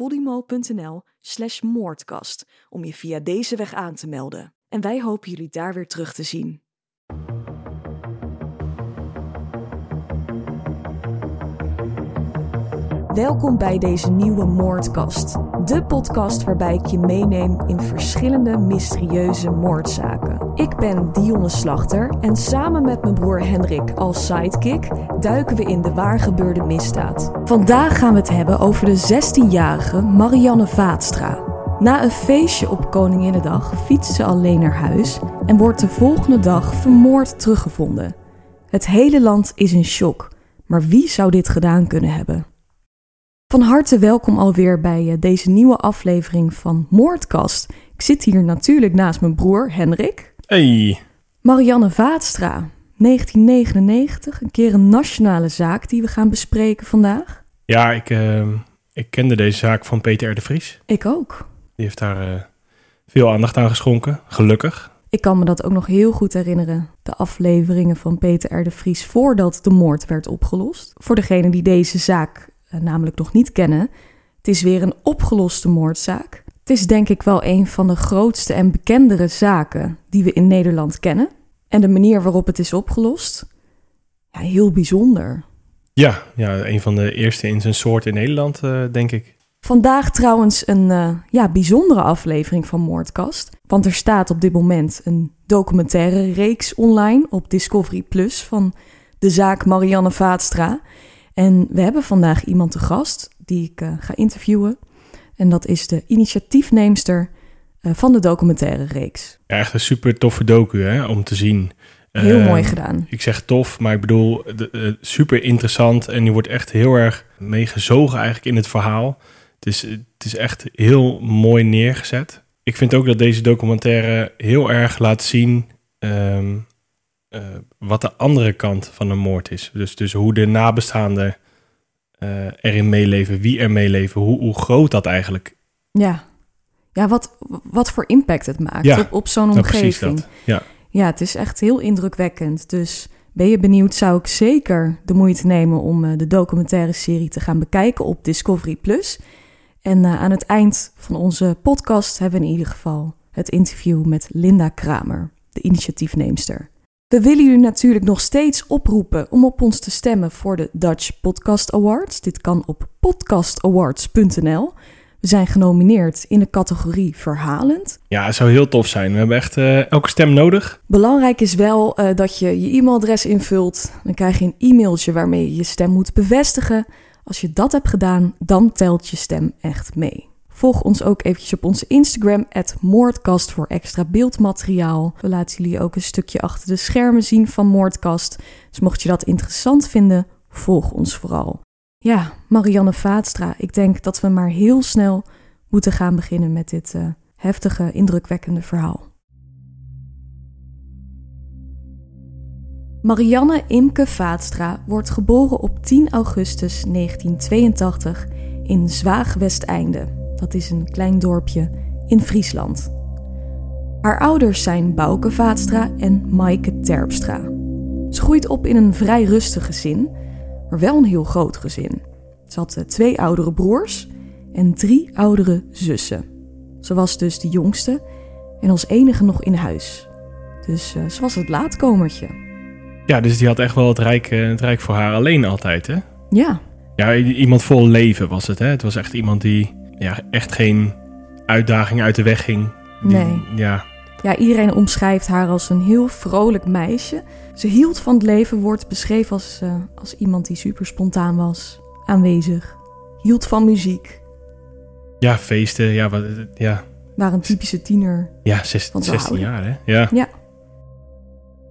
podimo.nl slash moordkast om je via deze weg aan te melden. En wij hopen jullie daar weer terug te zien. Welkom bij deze nieuwe Moordkast. De podcast waarbij ik je meeneem in verschillende mysterieuze moordzaken. Ik ben Dionne Slachter en samen met mijn broer Hendrik als sidekick duiken we in de waargebeurde misdaad. Vandaag gaan we het hebben over de 16-jarige Marianne Vaatstra. Na een feestje op Koninginnedag fietst ze alleen naar huis en wordt de volgende dag vermoord teruggevonden. Het hele land is in shock, maar wie zou dit gedaan kunnen hebben? Van harte welkom alweer bij eh, deze nieuwe aflevering van Moordkast. Ik zit hier natuurlijk naast mijn broer Henrik. Hey. Marianne Vaatstra, 1999, een keer een nationale zaak die we gaan bespreken vandaag. Ja, ik, uh, ik kende deze zaak van Peter R. de Vries. Ik ook. Die heeft daar uh, veel aandacht aan geschonken, gelukkig. Ik kan me dat ook nog heel goed herinneren. De afleveringen van Peter R. de Vries voordat de moord werd opgelost. Voor degene die deze zaak uh, namelijk nog niet kennen. Het is weer een opgeloste moordzaak. Het is denk ik wel een van de grootste en bekendere zaken die we in Nederland kennen. En de manier waarop het is opgelost, ja, heel bijzonder. Ja, ja, een van de eerste in zijn soort in Nederland, uh, denk ik. Vandaag trouwens een uh, ja, bijzondere aflevering van Moordkast. Want er staat op dit moment een documentaire reeks online op Discovery Plus van de zaak Marianne Vaatstra. En we hebben vandaag iemand te gast die ik uh, ga interviewen. En dat is de initiatiefneemster uh, van de documentaire reeks. Ja, echt een super toffe docu hè, om te zien. Heel uh, mooi gedaan. Ik zeg tof, maar ik bedoel de, super interessant. En je wordt echt heel erg meegezogen eigenlijk in het verhaal. Het is, het is echt heel mooi neergezet. Ik vind ook dat deze documentaire heel erg laat zien... Um, uh, wat de andere kant van een moord is. Dus, dus hoe de nabestaanden uh, erin meeleven, wie er meeleven, hoe, hoe groot dat eigenlijk. Ja, ja wat, wat voor impact het maakt ja, op, op zo'n omgeving. Dat. Ja. ja, het is echt heel indrukwekkend. Dus ben je benieuwd, zou ik zeker de moeite nemen om uh, de documentaire serie te gaan bekijken op Discovery Plus. En aan het eind van onze podcast hebben we in ieder geval het interview met Linda Kramer, de initiatiefneemster. We willen jullie natuurlijk nog steeds oproepen om op ons te stemmen voor de Dutch Podcast Awards. Dit kan op podcastawards.nl. We zijn genomineerd in de categorie verhalend. Ja, het zou heel tof zijn. We hebben echt uh, elke stem nodig. Belangrijk is wel uh, dat je je e-mailadres invult. Dan krijg je een e-mailtje waarmee je je stem moet bevestigen. Als je dat hebt gedaan, dan telt je stem echt mee. Volg ons ook eventjes op onze Instagram, Moordkast, voor extra beeldmateriaal. We laten jullie ook een stukje achter de schermen zien van Moordkast. Dus mocht je dat interessant vinden, volg ons vooral. Ja, Marianne Vaatstra, ik denk dat we maar heel snel moeten gaan beginnen met dit uh, heftige, indrukwekkende verhaal. Marianne Imke Vaatstra wordt geboren op 10 augustus 1982 in Zwaag-Westeinde. Dat is een klein dorpje in Friesland. Haar ouders zijn Bouke Vaatstra en Maaike Terpstra. Ze groeit op in een vrij rustig gezin, maar wel een heel groot gezin. Ze had eh, twee oudere broers en drie oudere zussen. Ze was dus de jongste en als enige nog in huis. Dus uh, ze was het laatkomertje. Ja, dus die had echt wel het rijk, uh, het rijk voor haar alleen altijd, hè? Ja. Ja, iemand vol leven was het, hè? Het was echt iemand die ja, echt geen uitdaging uit de weg ging. Die, nee. Ja. ja, iedereen omschrijft haar als een heel vrolijk meisje. Ze hield van het leven, wordt beschreven als, uh, als iemand die super spontaan was, aanwezig. Hield van muziek. Ja, feesten, ja. Wat, ja. Waar een typische tiener. Ja, zes, 16 jaar, hè? Ja. ja.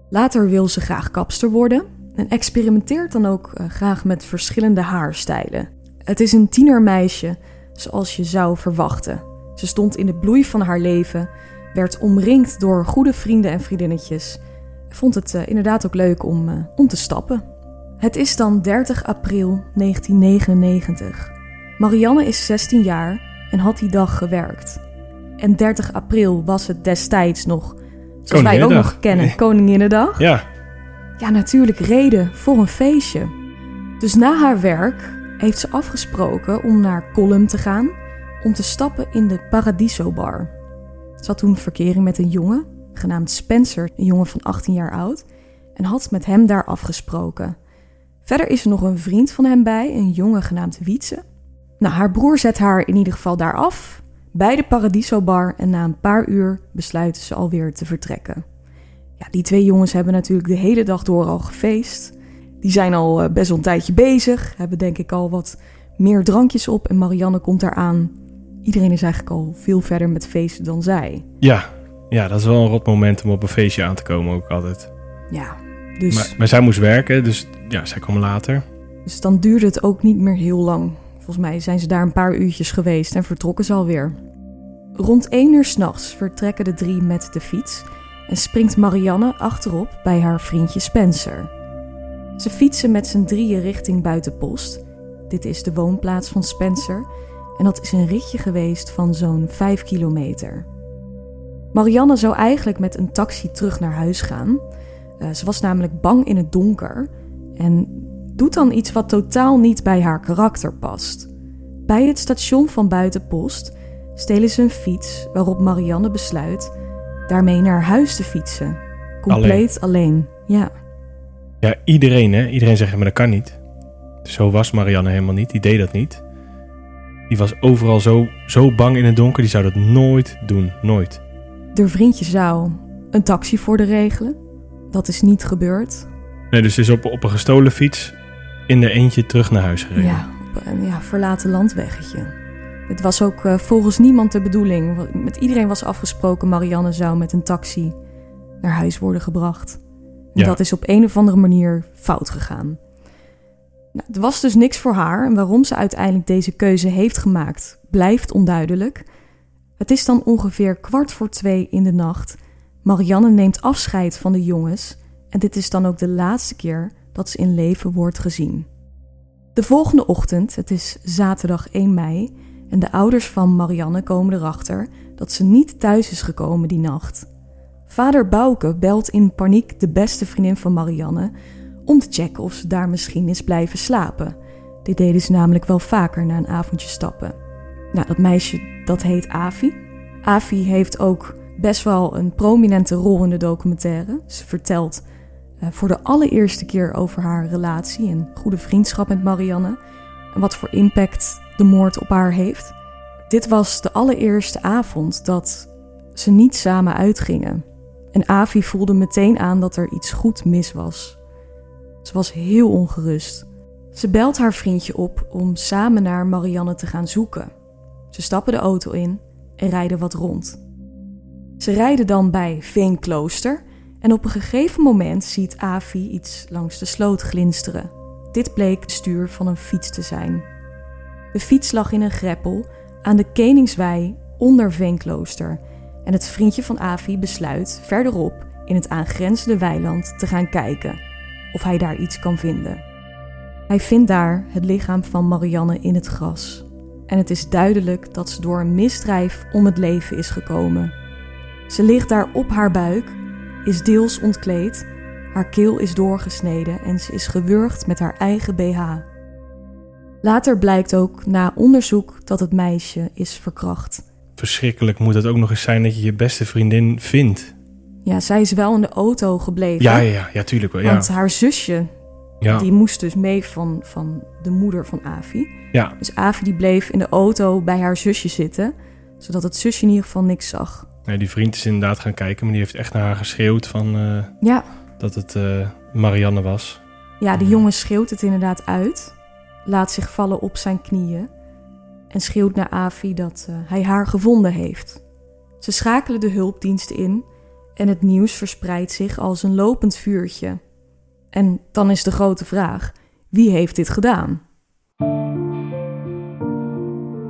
Later wil ze graag kapster worden en experimenteert dan ook uh, graag met verschillende haarstijlen. Het is een tienermeisje zoals je zou verwachten. Ze stond in de bloei van haar leven, werd omringd door goede vrienden en vriendinnetjes. Vond het uh, inderdaad ook leuk om, uh, om te stappen. Het is dan 30 april 1999. Marianne is 16 jaar en had die dag gewerkt. En 30 april was het destijds nog, zoals wij ook nog kennen, Koninginnedag. Ja. Ja, natuurlijk reden voor een feestje. Dus na haar werk heeft ze afgesproken om naar Colum te gaan om te stappen in de Paradiso Bar. Ze had toen verkering met een jongen, genaamd Spencer, een jongen van 18 jaar oud, en had met hem daar afgesproken. Verder is er nog een vriend van hem bij, een jongen genaamd Wietse. Nou, haar broer zet haar in ieder geval daar af, bij de Paradiso Bar, en na een paar uur besluiten ze alweer te vertrekken. Ja, die twee jongens hebben natuurlijk de hele dag door al gefeest. Die zijn al eh, best wel een tijdje bezig, hebben denk ik al wat meer drankjes op en Marianne komt daar aan. Iedereen is eigenlijk al veel verder met feesten dan zij. Ja, ja dat is wel een rot moment om op een feestje aan te komen ook altijd. Ja, dus... Maar, maar zij moest werken, dus ja, zij kwam later. Dus dan duurde het ook niet meer heel lang. Volgens mij zijn ze daar een paar uurtjes geweest en vertrokken ze alweer. Rond één uur s'nachts vertrekken de drie met de fiets en springt Marianne achterop bij haar vriendje Spencer. Ze fietsen met z'n drieën richting buitenpost. Dit is de woonplaats van Spencer en dat is een ritje geweest van zo'n 5 kilometer. Marianne zou eigenlijk met een taxi terug naar huis gaan. Uh, ze was namelijk bang in het donker en doet dan iets wat totaal niet bij haar karakter past. Bij het station van Buitenpost stelen ze een fiets waarop Marianne besluit daarmee naar huis te fietsen. Compleet alleen. alleen. Ja. Ja, iedereen hè. Iedereen zegt, maar dat kan niet. Zo was Marianne helemaal niet. Die deed dat niet. Die was overal zo, zo bang in het donker. Die zou dat nooit doen. Nooit. De vriendje zou een taxi voor de regelen. Dat is niet gebeurd. Nee, dus is op, op een gestolen fiets in de eentje terug naar huis gereden. Ja, op een ja, verlaten landweggetje. Het was ook uh, volgens niemand de bedoeling. Met iedereen was afgesproken, Marianne zou met een taxi naar huis worden gebracht. Ja. dat is op een of andere manier fout gegaan. Nou, het was dus niks voor haar en waarom ze uiteindelijk deze keuze heeft gemaakt blijft onduidelijk. Het is dan ongeveer kwart voor twee in de nacht. Marianne neemt afscheid van de jongens en dit is dan ook de laatste keer dat ze in leven wordt gezien. De volgende ochtend, het is zaterdag 1 mei, en de ouders van Marianne komen erachter dat ze niet thuis is gekomen die nacht. Vader Bouke belt in paniek de beste vriendin van Marianne om te checken of ze daar misschien is blijven slapen. Dit deden ze namelijk wel vaker na een avondje stappen. Nou, dat meisje dat heet Avi. Avi heeft ook best wel een prominente rol in de documentaire. Ze vertelt uh, voor de allereerste keer over haar relatie en goede vriendschap met Marianne en wat voor impact de moord op haar heeft. Dit was de allereerste avond dat ze niet samen uitgingen. En Avi voelde meteen aan dat er iets goed mis was. Ze was heel ongerust. Ze belt haar vriendje op om samen naar Marianne te gaan zoeken. Ze stappen de auto in en rijden wat rond. Ze rijden dan bij Veenklooster en op een gegeven moment ziet Avi iets langs de sloot glinsteren. Dit bleek het stuur van een fiets te zijn. De fiets lag in een greppel aan de Keningswei onder Veenklooster en het vriendje van Avi besluit verderop in het aangrenzende weiland te gaan kijken of hij daar iets kan vinden. Hij vindt daar het lichaam van Marianne in het gras. En het is duidelijk dat ze door een misdrijf om het leven is gekomen. Ze ligt daar op haar buik, is deels ontkleed, haar keel is doorgesneden en ze is gewurgd met haar eigen BH. Later blijkt ook na onderzoek dat het meisje is verkracht. Verschrikkelijk moet het ook nog eens zijn dat je je beste vriendin vindt. Ja, zij is wel in de auto gebleven. Ja, ja, ja, ja tuurlijk wel. Ja. Want haar zusje, ja. die moest dus mee van, van de moeder van Avi. Ja. Dus Avi die bleef in de auto bij haar zusje zitten, zodat het zusje in ieder geval niks zag. Nee, die vriend is inderdaad gaan kijken, maar die heeft echt naar haar geschreeuwd van uh, ja. dat het uh, Marianne was. Ja, de jongen schreeuwt het inderdaad uit, laat zich vallen op zijn knieën en schreeuwt naar Avi dat uh, hij haar gevonden heeft. Ze schakelen de hulpdiensten in en het nieuws verspreidt zich als een lopend vuurtje. En dan is de grote vraag: wie heeft dit gedaan?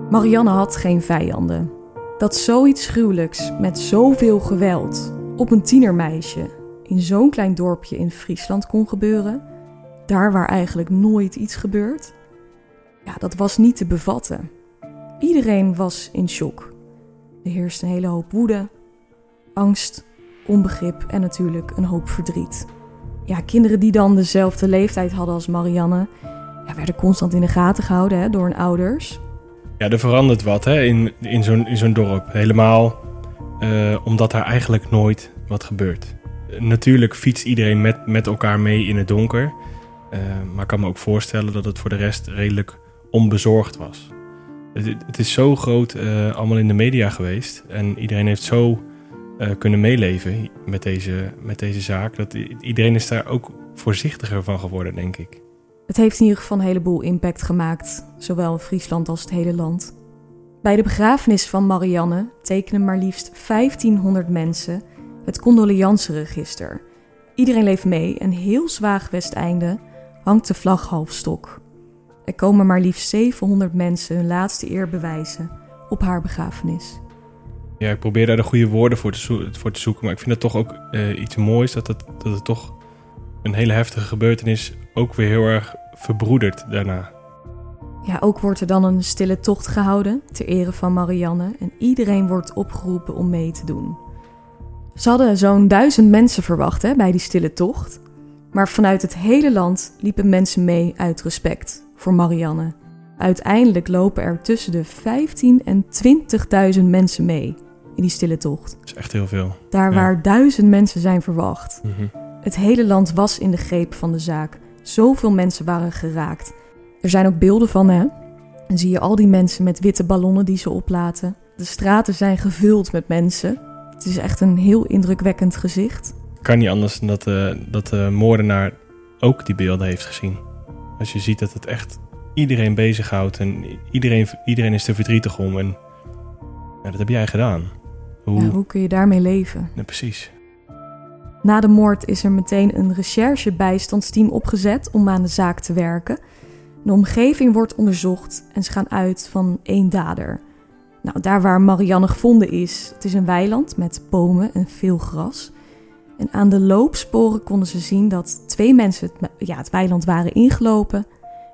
Marianne had geen vijanden. Dat zoiets gruwelijks met zoveel geweld op een tienermeisje in zo'n klein dorpje in Friesland kon gebeuren, daar waar eigenlijk nooit iets gebeurt, ja, dat was niet te bevatten. Iedereen was in shock. Er heerste een hele hoop woede, angst, onbegrip en natuurlijk een hoop verdriet. Ja, kinderen die dan dezelfde leeftijd hadden als Marianne, ja, werden constant in de gaten gehouden hè, door hun ouders. Ja, er verandert wat hè, in, in zo'n zo'n dorp. Helemaal uh, omdat daar eigenlijk nooit wat gebeurt. Natuurlijk fietst iedereen met, met elkaar mee in het donker. Uh, maar ik kan me ook voorstellen dat het voor de rest redelijk onbezorgd was. Het, is zo groot uh, allemaal in de media geweest. En iedereen heeft zo kunnen meeleven met deze, met deze zaak. Dat iedereen is daar ook voorzichtiger van geworden, denk ik. Het heeft in ieder geval een heleboel impact gemaakt, zowel Friesland als het hele land. Bij de begrafenis van Marianne tekenen maar liefst 1500 mensen het condoleanceregister. Iedereen leeft mee en heel zwaag Westeinde hangt de vlag halfstok. Er komen maar liefst 700 mensen hun laatste eer bewijzen op haar begrafenis. Ja, ik probeer daar de goede woorden voor te, voor te zoeken, maar ik vind het toch ook uh, iets moois dat het, dat het toch een hele heftige gebeurtenis ook weer heel erg verbroedert daarna. Ja, ook wordt er dan een stille tocht gehouden ter ere van Marianne en iedereen wordt opgeroepen om mee te doen. Ze hadden zo'n duizend mensen verwacht hè, bij die stille tocht, maar vanuit het hele land liepen mensen mee uit respect voor Marianne. Uiteindelijk lopen er tussen de 15 en 20.000 mensen mee in die stille tocht. Dat is echt heel veel. Daar waar duizend mensen zijn verwacht. Mm het hele land was in de greep van de zaak. Zoveel mensen waren geraakt. Er zijn ook beelden van, hè? En zie je al die mensen met witte ballonnen die ze oplaten. De straten zijn gevuld met mensen. Het is echt een heel indrukwekkend gezicht. Kan niet anders dan dat, uh, dat de moordenaar ook die beelden heeft gezien. Als je ziet dat het echt iedereen bezighoudt en iedereen, iedereen is er verdrietig om. En ja, dat heb jij gedaan. Hoe, ja, hoe kun je daarmee leven? Ja, precies. Na de moord is er meteen een recherchebijstandsteam opgezet om aan de zaak te werken. De omgeving wordt onderzocht en ze gaan uit van één dader. Nou, daar waar Marianne gevonden is, het is een weiland met bomen en veel gras. En aan de loopsporen konden ze zien dat twee mensen het, ja, het weiland waren ingelopen.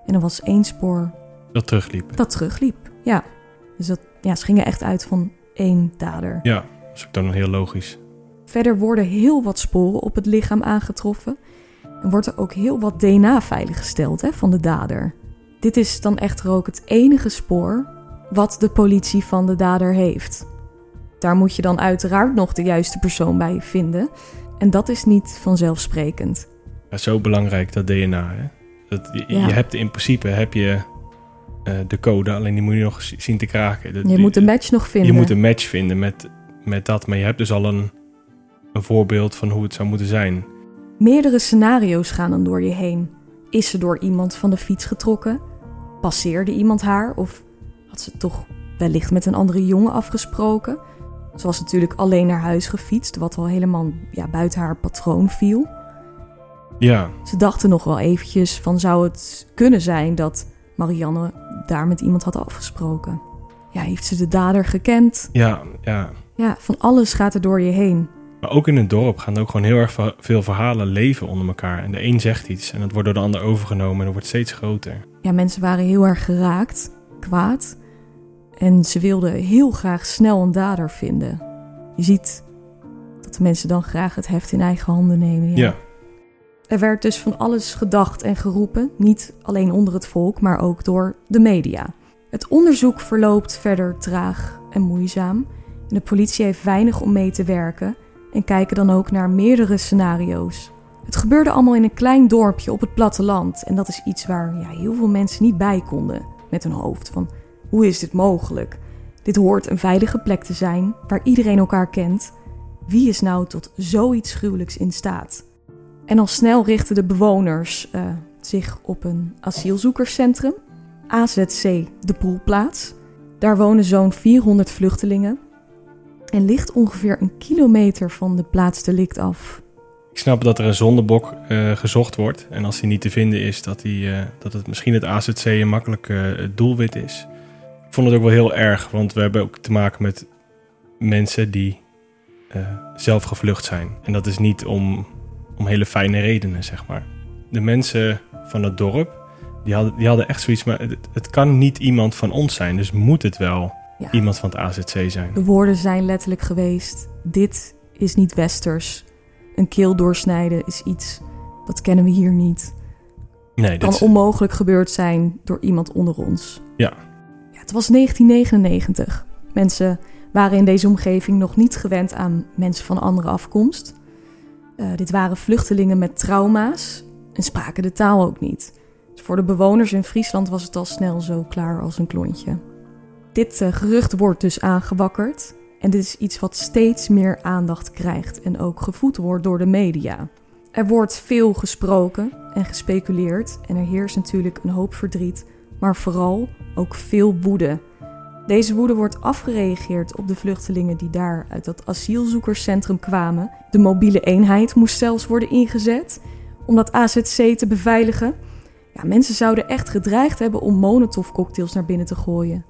En er was één spoor... Dat terugliep. Dat terugliep, ja. Dus dat, ja, ze gingen echt uit van één dader. Ja, dat is ook dan heel logisch. Verder worden heel wat sporen op het lichaam aangetroffen. En wordt er ook heel wat DNA veiliggesteld hè, van de dader. Dit is dan echter ook het enige spoor wat de politie van de dader heeft. Daar moet je dan uiteraard nog de juiste persoon bij vinden. En dat is niet vanzelfsprekend. Ja, zo belangrijk dat DNA. Hè? Dat, je, je hebt in principe heb je uh, de code, alleen die moet je nog zien te kraken. Dat, je moet een match nog vinden. Je moet een match vinden met, met dat, maar je hebt dus al een, een voorbeeld van hoe het zou moeten zijn. Meerdere scenario's gaan dan door je heen. Is ze door iemand van de fiets getrokken? Passeerde iemand haar? Of had ze toch wellicht met een andere jongen afgesproken? Ze was natuurlijk alleen naar huis gefietst, wat al helemaal ja, buiten haar patroon viel. Ja. Ze dachten nog wel eventjes van zou het kunnen zijn dat Marianne daar met iemand had afgesproken. Ja, heeft ze de dader gekend? Ja, ja. Ja, van alles gaat er door je heen. Maar ook in het dorp gaan ook gewoon heel erg veel verhalen leven onder elkaar. En de een zegt iets en dat wordt door de ander overgenomen en dat wordt steeds groter. Ja, mensen waren heel erg geraakt, kwaad. En ze wilden heel graag snel een dader vinden. Je ziet dat de mensen dan graag het heft in eigen handen nemen. Ja. ja. Er werd dus van alles gedacht en geroepen, niet alleen onder het volk, maar ook door de media. Het onderzoek verloopt verder traag en moeizaam. En de politie heeft weinig om mee te werken en kijken dan ook naar meerdere scenario's. Het gebeurde allemaal in een klein dorpje op het platteland en dat is iets waar ja, heel veel mensen niet bij konden met hun hoofd. Van hoe is dit mogelijk? Dit hoort een veilige plek te zijn waar iedereen elkaar kent. Wie is nou tot zoiets gruwelijks in staat? En al snel richten de bewoners uh, zich op een asielzoekerscentrum, AZC de Poelplaats. Daar wonen zo'n 400 vluchtelingen en ligt ongeveer een kilometer van de plaats delict af. Ik snap dat er een zondebok uh, gezocht wordt. En als die niet te vinden is, dat, die, uh, dat het misschien het AZC een makkelijk doelwit is. Vond het ook wel heel erg, want we hebben ook te maken met mensen die eh, zelf gevlucht zijn. En dat is niet om, om hele fijne redenen, zeg maar. De mensen van het dorp, die hadden, die hadden echt zoiets, maar het, het kan niet iemand van ons zijn, dus moet het wel Ja. iemand van het AZC zijn. De woorden zijn letterlijk geweest: dit is niet westers. Een keel doorsnijden is iets dat kennen we hier niet. Nee, kan dit onmogelijk gebeurd zijn door iemand onder ons. Ja. Het was 1999. Mensen waren in deze omgeving nog niet gewend aan mensen van andere afkomst. Eh, dit waren vluchtelingen met trauma's en spraken de taal ook niet. Dus voor de bewoners in Friesland was het al snel zo klaar als een klontje. Dit eh, gerucht wordt dus aangewakkerd. En dit is iets wat steeds meer aandacht krijgt en ook gevoed wordt door de media. Er wordt veel gesproken en gespeculeerd en er heerst natuurlijk een hoop verdriet, maar vooral ook veel woede. Deze woede wordt afgereageerd op de vluchtelingen die daar uit dat asielzoekerscentrum kwamen. De mobiele eenheid moest zelfs worden ingezet om dat AZC te beveiligen. Ja, mensen zouden echt gedreigd hebben om Molotov-cocktails naar binnen te gooien.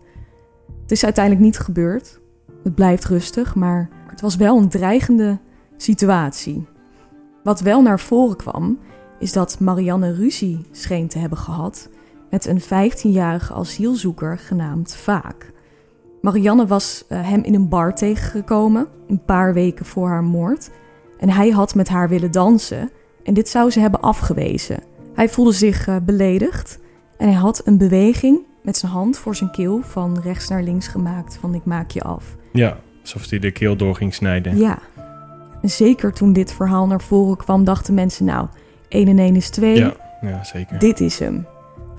Het is uiteindelijk niet gebeurd. Het blijft rustig, maar het was wel een dreigende situatie. Wat wel naar voren kwam, is dat Marianne ruzie scheen te hebben gehad met een 15-jarige asielzoeker genaamd Vaak. Marianne was eh, hem in een bar tegengekomen, een paar weken voor haar moord. En hij had met haar willen dansen en dit zou ze hebben afgewezen. Hij voelde zich eh, beledigd en hij had een beweging met zijn hand voor zijn keel van rechts naar links gemaakt van ik maak je af. ja, alsof hij de keel door ging snijden. Ja. En zeker toen dit verhaal naar voren kwam, dachten mensen nou, 1 en 1 is 2. ja, ja, zeker. Dit is hem.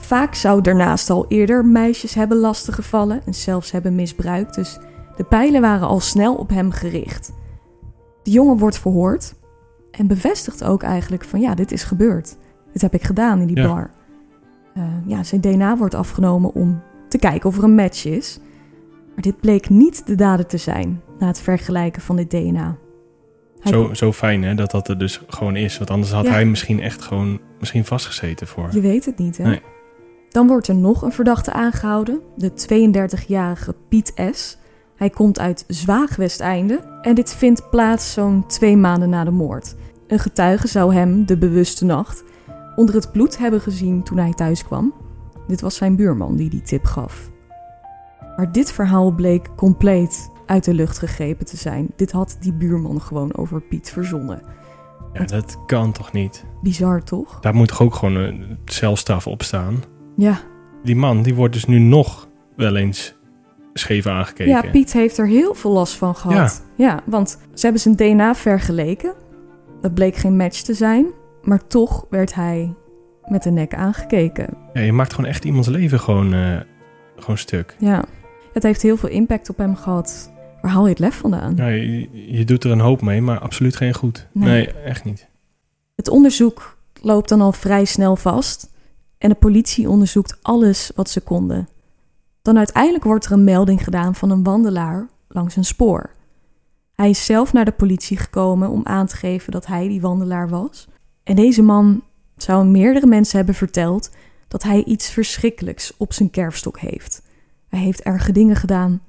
Vaak zou daarnaast al eerder meisjes hebben lastiggevallen en zelfs hebben misbruikt, dus de pijlen waren al snel op hem gericht. De jongen wordt verhoord en bevestigt ook eigenlijk van ja, dit is gebeurd. Dit heb ik gedaan in die Ja. bar. Eh, ja, zijn DNA wordt afgenomen om te kijken of er een match is. Maar dit bleek niet de dader te zijn na het vergelijken van dit DNA. Hij Zo, zo fijn hè, dat dat er dus gewoon is. Want anders had Ja. hij misschien echt gewoon misschien vastgezeten voor. Je weet het niet, hè? Nee. Dan wordt er nog een verdachte aangehouden, de 32-jarige Piet S. Hij komt uit Zwaagwesteinde en dit vindt plaats zo'n twee maanden na de moord. Een getuige zou hem de bewuste nacht onder het bloed hebben gezien toen hij thuis kwam. Dit was zijn buurman die die tip gaf. Maar dit verhaal bleek compleet uit de lucht gegrepen te zijn. Dit had die buurman gewoon over Piet verzonnen. Ja, dat kan toch niet? Bizar toch? Daar moet toch ook gewoon een celstraf op staan? Ja, Die man, die wordt dus nu nog wel eens scheef aangekeken. Ja, Piet heeft er heel veel last van gehad. Ja. want ze hebben zijn DNA vergeleken. Dat bleek geen match te zijn. Maar toch werd hij met de nek aangekeken. Ja, je maakt gewoon echt iemands leven gewoon, eh, gewoon stuk. Ja, het heeft heel veel impact op hem gehad. Waar haal je het lef vandaan? Ja, je, je doet er een hoop mee, maar absoluut geen goed. Nee. Nee, echt niet. Het onderzoek loopt dan al vrij snel vast. En de politie onderzoekt alles wat ze konden. Dan uiteindelijk wordt er een melding gedaan van een wandelaar langs een spoor. Hij is zelf naar de politie gekomen om aan te geven dat hij die wandelaar was. En deze man zou meerdere mensen hebben verteld dat hij iets verschrikkelijks op zijn kerfstok heeft. Hij heeft erge dingen gedaan.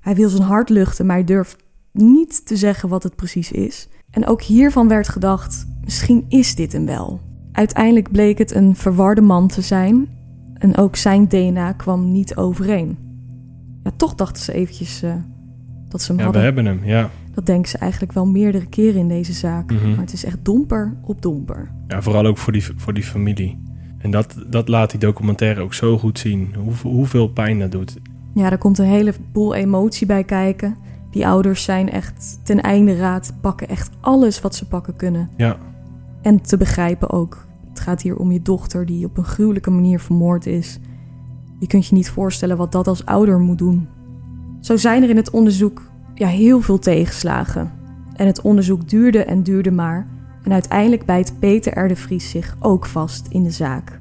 Hij wil zijn hart luchten, maar hij durft niet te zeggen wat het precies is. En ook hiervan werd gedacht: misschien is dit hem wel. Uiteindelijk bleek het een verwarde man te zijn en ook zijn DNA kwam niet overeen. Ja, toch dachten ze eventjes eh, dat ze hem Ja, we hebben hem, ja. Dat denken ze eigenlijk wel meerdere keren in deze zaak. Mhm. Maar het is echt domper op domper. Ja, vooral ook voor die, voor die familie. En dat, dat laat die documentaire ook zo goed zien. Hoe, hoeveel pijn dat doet. Ja, daar komt een heleboel emotie bij kijken. Die ouders zijn echt ten einde raad, pakken echt alles wat ze pakken kunnen. Ja, En te begrijpen ook. Het gaat hier om je dochter die op een gruwelijke manier vermoord is. Je kunt je niet voorstellen wat dat als ouder moet doen. Zo zijn er in het onderzoek ja, heel veel tegenslagen. En het onderzoek duurde en duurde maar. En uiteindelijk bijt Peter R. Vries zich ook vast in de zaak.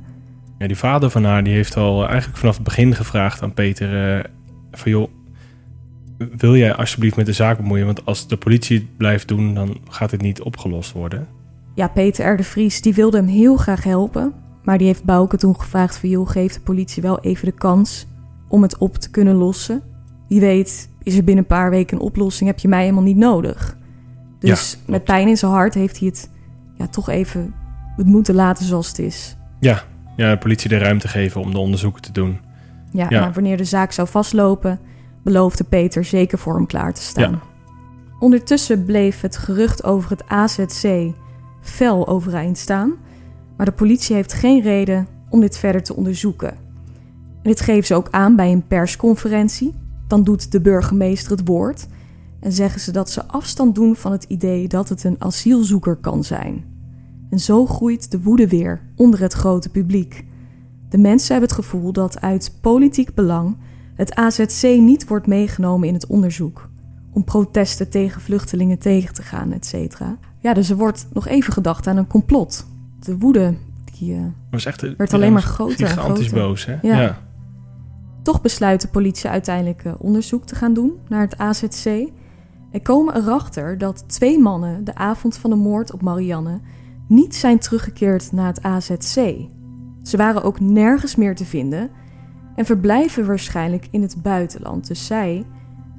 ja, die vader van haar die heeft al eigenlijk vanaf het begin gevraagd aan Peter... eh, van joh, wil jij alsjeblieft met de zaak bemoeien? Want als de politie het blijft doen, dan gaat het niet opgelost worden. Ja, Peter R. de Vries die wilde hem heel graag helpen. Maar die heeft Bouke toen gevraagd van... joh, geef de politie wel even de kans om het op te kunnen lossen. Wie weet is er binnen een paar weken een oplossing, heb je mij helemaal niet nodig. Dus Ja, met pijn in zijn hart heeft hij het ja, toch even het moeten laten zoals het is. Ja, ja, de politie de ruimte geven om de onderzoeken te doen. Ja, Ja. maar wanneer de zaak zou vastlopen, beloofde Peter zeker voor hem klaar te staan. Ja. Ondertussen bleef het gerucht over het AZC fel overeind staan, maar de politie heeft geen reden om dit verder te onderzoeken. En dit geven ze ook aan bij een persconferentie. Dan doet de burgemeester het woord en zeggen ze dat ze afstand doen van het idee dat het een asielzoeker kan zijn. En zo groeit de woede weer onder het grote publiek. De mensen hebben het gevoel dat uit politiek belang het AZC niet wordt meegenomen in het onderzoek. Om protesten tegen vluchtelingen tegen te gaan, et cetera. Ja, dus er wordt nog even gedacht aan een complot. De woede, die, eh, was echt Werd ja, alleen maar groter en groter. boos, hè? Ja. ja. Toch besluit de politie uiteindelijk eh, onderzoek te gaan doen naar het AZC. Er komen erachter dat twee mannen de avond van de moord op Marianne niet zijn teruggekeerd naar het AZC. Ze waren ook nergens meer te vinden en verblijven waarschijnlijk in het buitenland. Dus zij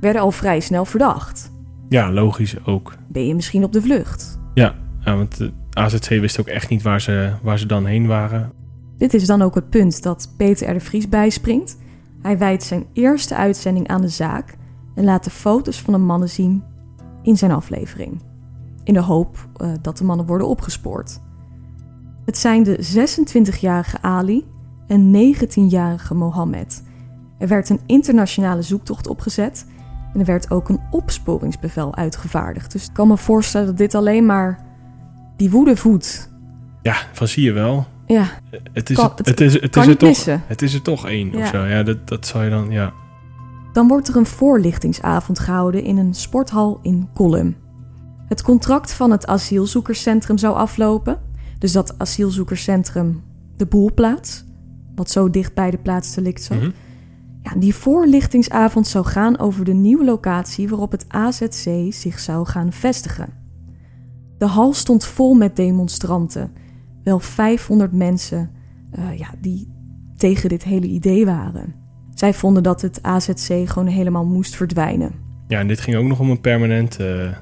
werden al vrij snel verdacht. Ja, logisch ook. Ben je misschien op de vlucht? Ja, ja want de AZC wist ook echt niet waar ze, waar ze dan heen waren. Dit is dan ook het punt dat Peter R. de Vries bijspringt. Hij wijdt zijn eerste uitzending aan de zaak en laat de foto's van de mannen zien in zijn aflevering. In de hoop eh, dat de mannen worden opgespoord. Het zijn de 26-jarige Ali en 19-jarige Mohammed. Er werd een internationale zoektocht opgezet en er werd ook een opsporingsbevel uitgevaardigd. Dus ik kan me voorstellen dat dit alleen maar die woede voedt. Ja, van zie je wel. Ja, Het is, Kan- het, het het is, het kan is er toch, missen. het is er toch één Ja. of zo. Ja, dat, dat zou je dan, ja. Dan wordt er een voorlichtingsavond gehouden in een sporthal in Kolum. Het contract van het asielzoekerscentrum zou aflopen. Dus dat asielzoekerscentrum de boelplaats, wat zo dicht bij de plaats delict zat. Mhm. Ja, die voorlichtingsavond zou gaan over de nieuwe locatie waarop het AZC zich zou gaan vestigen. De hal stond vol met demonstranten. Wel 500 mensen eh, ja, die tegen dit hele idee waren. Zij vonden dat het AZC gewoon helemaal moest verdwijnen. Ja, en dit ging ook nog om een permanente eh,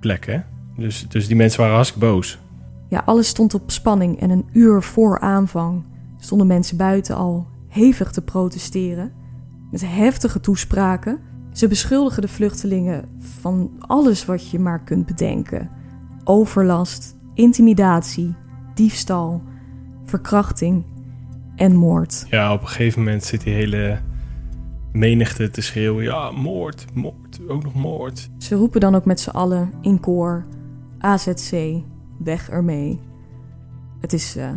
plek, hè? Dus, dus die mensen waren hartstikke boos. Ja, alles stond op spanning en een uur voor aanvang stonden mensen buiten al hevig te protesteren. Met heftige toespraken. Ze beschuldigen de vluchtelingen van alles wat je maar kunt bedenken: overlast, intimidatie, diefstal, verkrachting en moord. Ja, op een gegeven moment zit die hele menigte te schreeuwen. Ja, moord, moord, ook nog moord. Ze roepen dan ook met z'n allen in koor: AZC, weg ermee. Het is eh,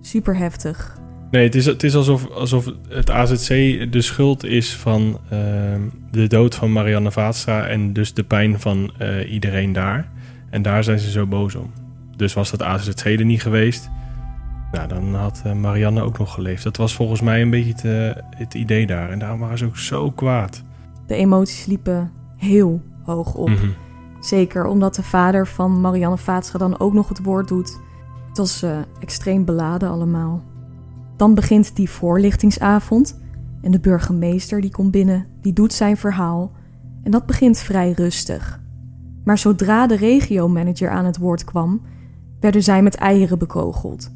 super heftig. Nee, het is, het is alsof, alsof het AZC de schuld is van ehm, de dood van Marianne Vaatstra... en dus de pijn van eh, iedereen daar. En daar zijn ze zo boos om. Dus was dat AZC er niet geweest... Nou, dan had eh, Marianne ook nog geleefd. Dat was volgens mij een beetje het, eh, het idee daar. En daarom waren ze ook zo kwaad. De emoties liepen heel hoog op. Mhm. Zeker omdat de vader van Marianne Vaatstra dan ook nog het woord doet. Het was extreem beladen allemaal. Dan begint die voorlichtingsavond en de burgemeester die komt binnen, die doet zijn verhaal en dat begint vrij rustig. Maar zodra de regiomanager aan het woord kwam, werden zij met eieren bekogeld.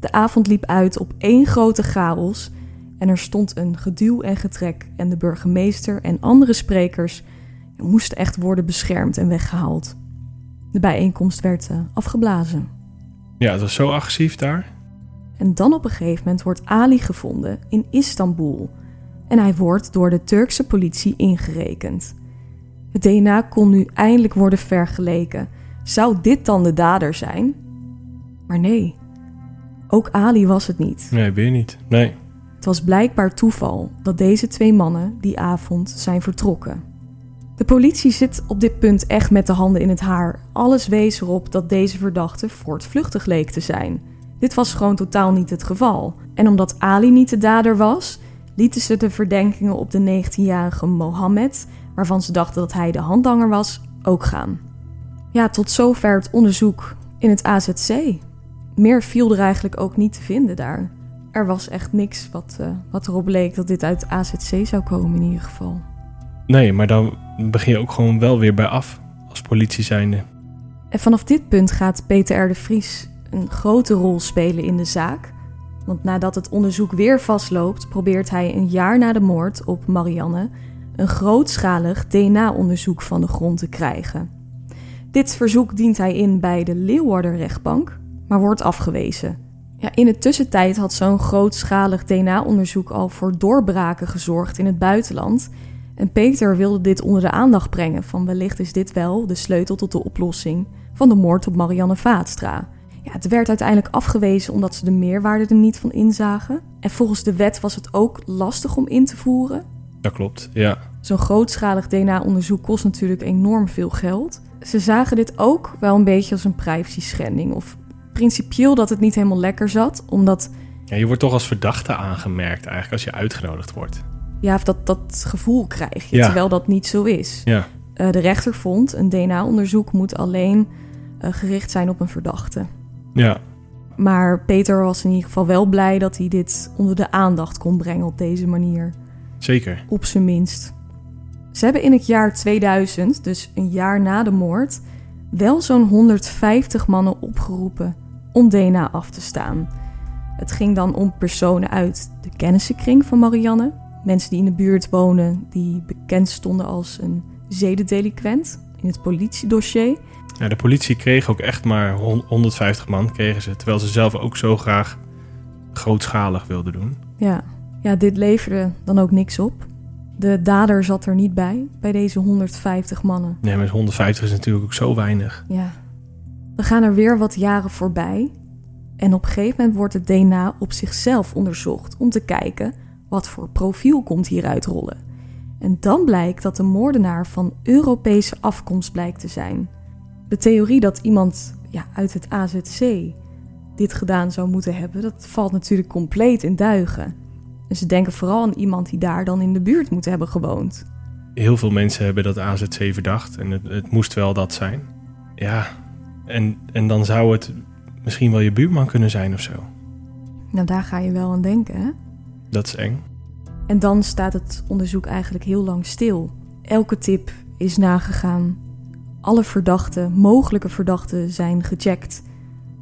De avond liep uit op één grote chaos en er stond een geduw en getrek en de burgemeester en andere sprekers moesten echt worden beschermd en weggehaald. De bijeenkomst werd eh, afgeblazen. Ja, het was zo agressief daar. En dan op een gegeven moment wordt Ali gevonden in Istanbul. En hij wordt door de Turkse politie ingerekend. Het DNA kon nu eindelijk worden vergeleken. Zou dit dan de dader zijn? Maar nee, ook Ali was het niet. Nee, weer niet. Nee. Het was blijkbaar toeval dat deze twee mannen die avond zijn vertrokken. De politie zit op dit punt echt met de handen in het haar. Alles wees erop dat deze verdachte voortvluchtig leek te zijn. Dit was gewoon totaal niet het geval. En omdat Ali niet de dader was, lieten ze de verdenkingen op de 19-jarige Mohammed, waarvan ze dachten dat hij de handlanger was, ook gaan. Ja, tot zover het onderzoek in het AZC. Meer viel er eigenlijk ook niet te vinden daar. Er was echt niks wat, uh, wat erop leek dat dit uit AZC zou komen in ieder geval. Nee, maar dan begin je ook gewoon wel weer bij af als politie zijnde. En vanaf dit punt gaat Peter R. de Vries een grote rol spelen in de zaak. Want nadat het onderzoek weer vastloopt, probeert hij een jaar na de moord op Marianne een grootschalig DNA-onderzoek van de grond te krijgen. Dit verzoek dient hij in bij de Leeuwarder rechtbank, maar wordt afgewezen. Ja, in de tussentijd had zo'n grootschalig DNA-onderzoek al voor doorbraken gezorgd in het buitenland. En Peter wilde dit onder de aandacht brengen van wellicht is dit wel de sleutel tot de oplossing van de moord op Marianne Vaatstra. Ja, het werd uiteindelijk afgewezen omdat ze de meerwaarde er niet van inzagen. En volgens de wet was het ook lastig om in te voeren. Dat klopt, ja. Zo'n grootschalig DNA-onderzoek kost natuurlijk enorm veel geld. Ze zagen dit ook wel een beetje als een privacy-schending. Of principieel dat het niet helemaal lekker zat, omdat... Ja, je wordt toch als verdachte aangemerkt eigenlijk als je uitgenodigd wordt. Ja, of dat, dat gevoel krijg je, terwijl dat niet zo is. Ja. Uh, de rechter vond, een DNA-onderzoek moet alleen uh, gericht zijn op een verdachte. Ja. Maar Peter was in ieder geval wel blij dat hij dit onder de aandacht kon brengen op deze manier. Zeker. Op zijn minst. Ze hebben in het jaar 2000, dus een jaar na de moord, wel zo'n 150 mannen opgeroepen om DNA af te staan. Het ging dan om personen uit de kennissenkring van Marianne, mensen die in de buurt wonen die bekend stonden als een zedendeliquent in het politiedossier. Ja, de politie kreeg ook echt maar 150 man, kregen ze, terwijl ze zelf ook zo graag grootschalig wilden doen. Ja, ja dit leverde dan ook niks op. De dader zat er niet bij, bij deze 150 mannen. Nee, maar 150 is natuurlijk ook zo weinig. Ja. We gaan er weer wat jaren voorbij. En op een gegeven moment wordt het DNA op zichzelf onderzocht om te kijken wat voor profiel komt hieruit rollen. En dan blijkt dat de moordenaar van Europese afkomst blijkt te zijn. De theorie dat iemand ja, uit het AZC dit gedaan zou moeten hebben, dat valt natuurlijk compleet in duigen. En ze denken vooral aan iemand die daar dan in de buurt moet hebben gewoond. Heel veel mensen hebben dat AZC verdacht en het, het moest wel dat zijn. Ja, en, en dan zou het misschien wel je buurman kunnen zijn of zo. Nou, daar ga je wel aan denken, hè? Dat is eng. En dan staat het onderzoek eigenlijk heel lang stil. Elke tip is nagegaan. Alle verdachten, mogelijke verdachten, zijn gecheckt.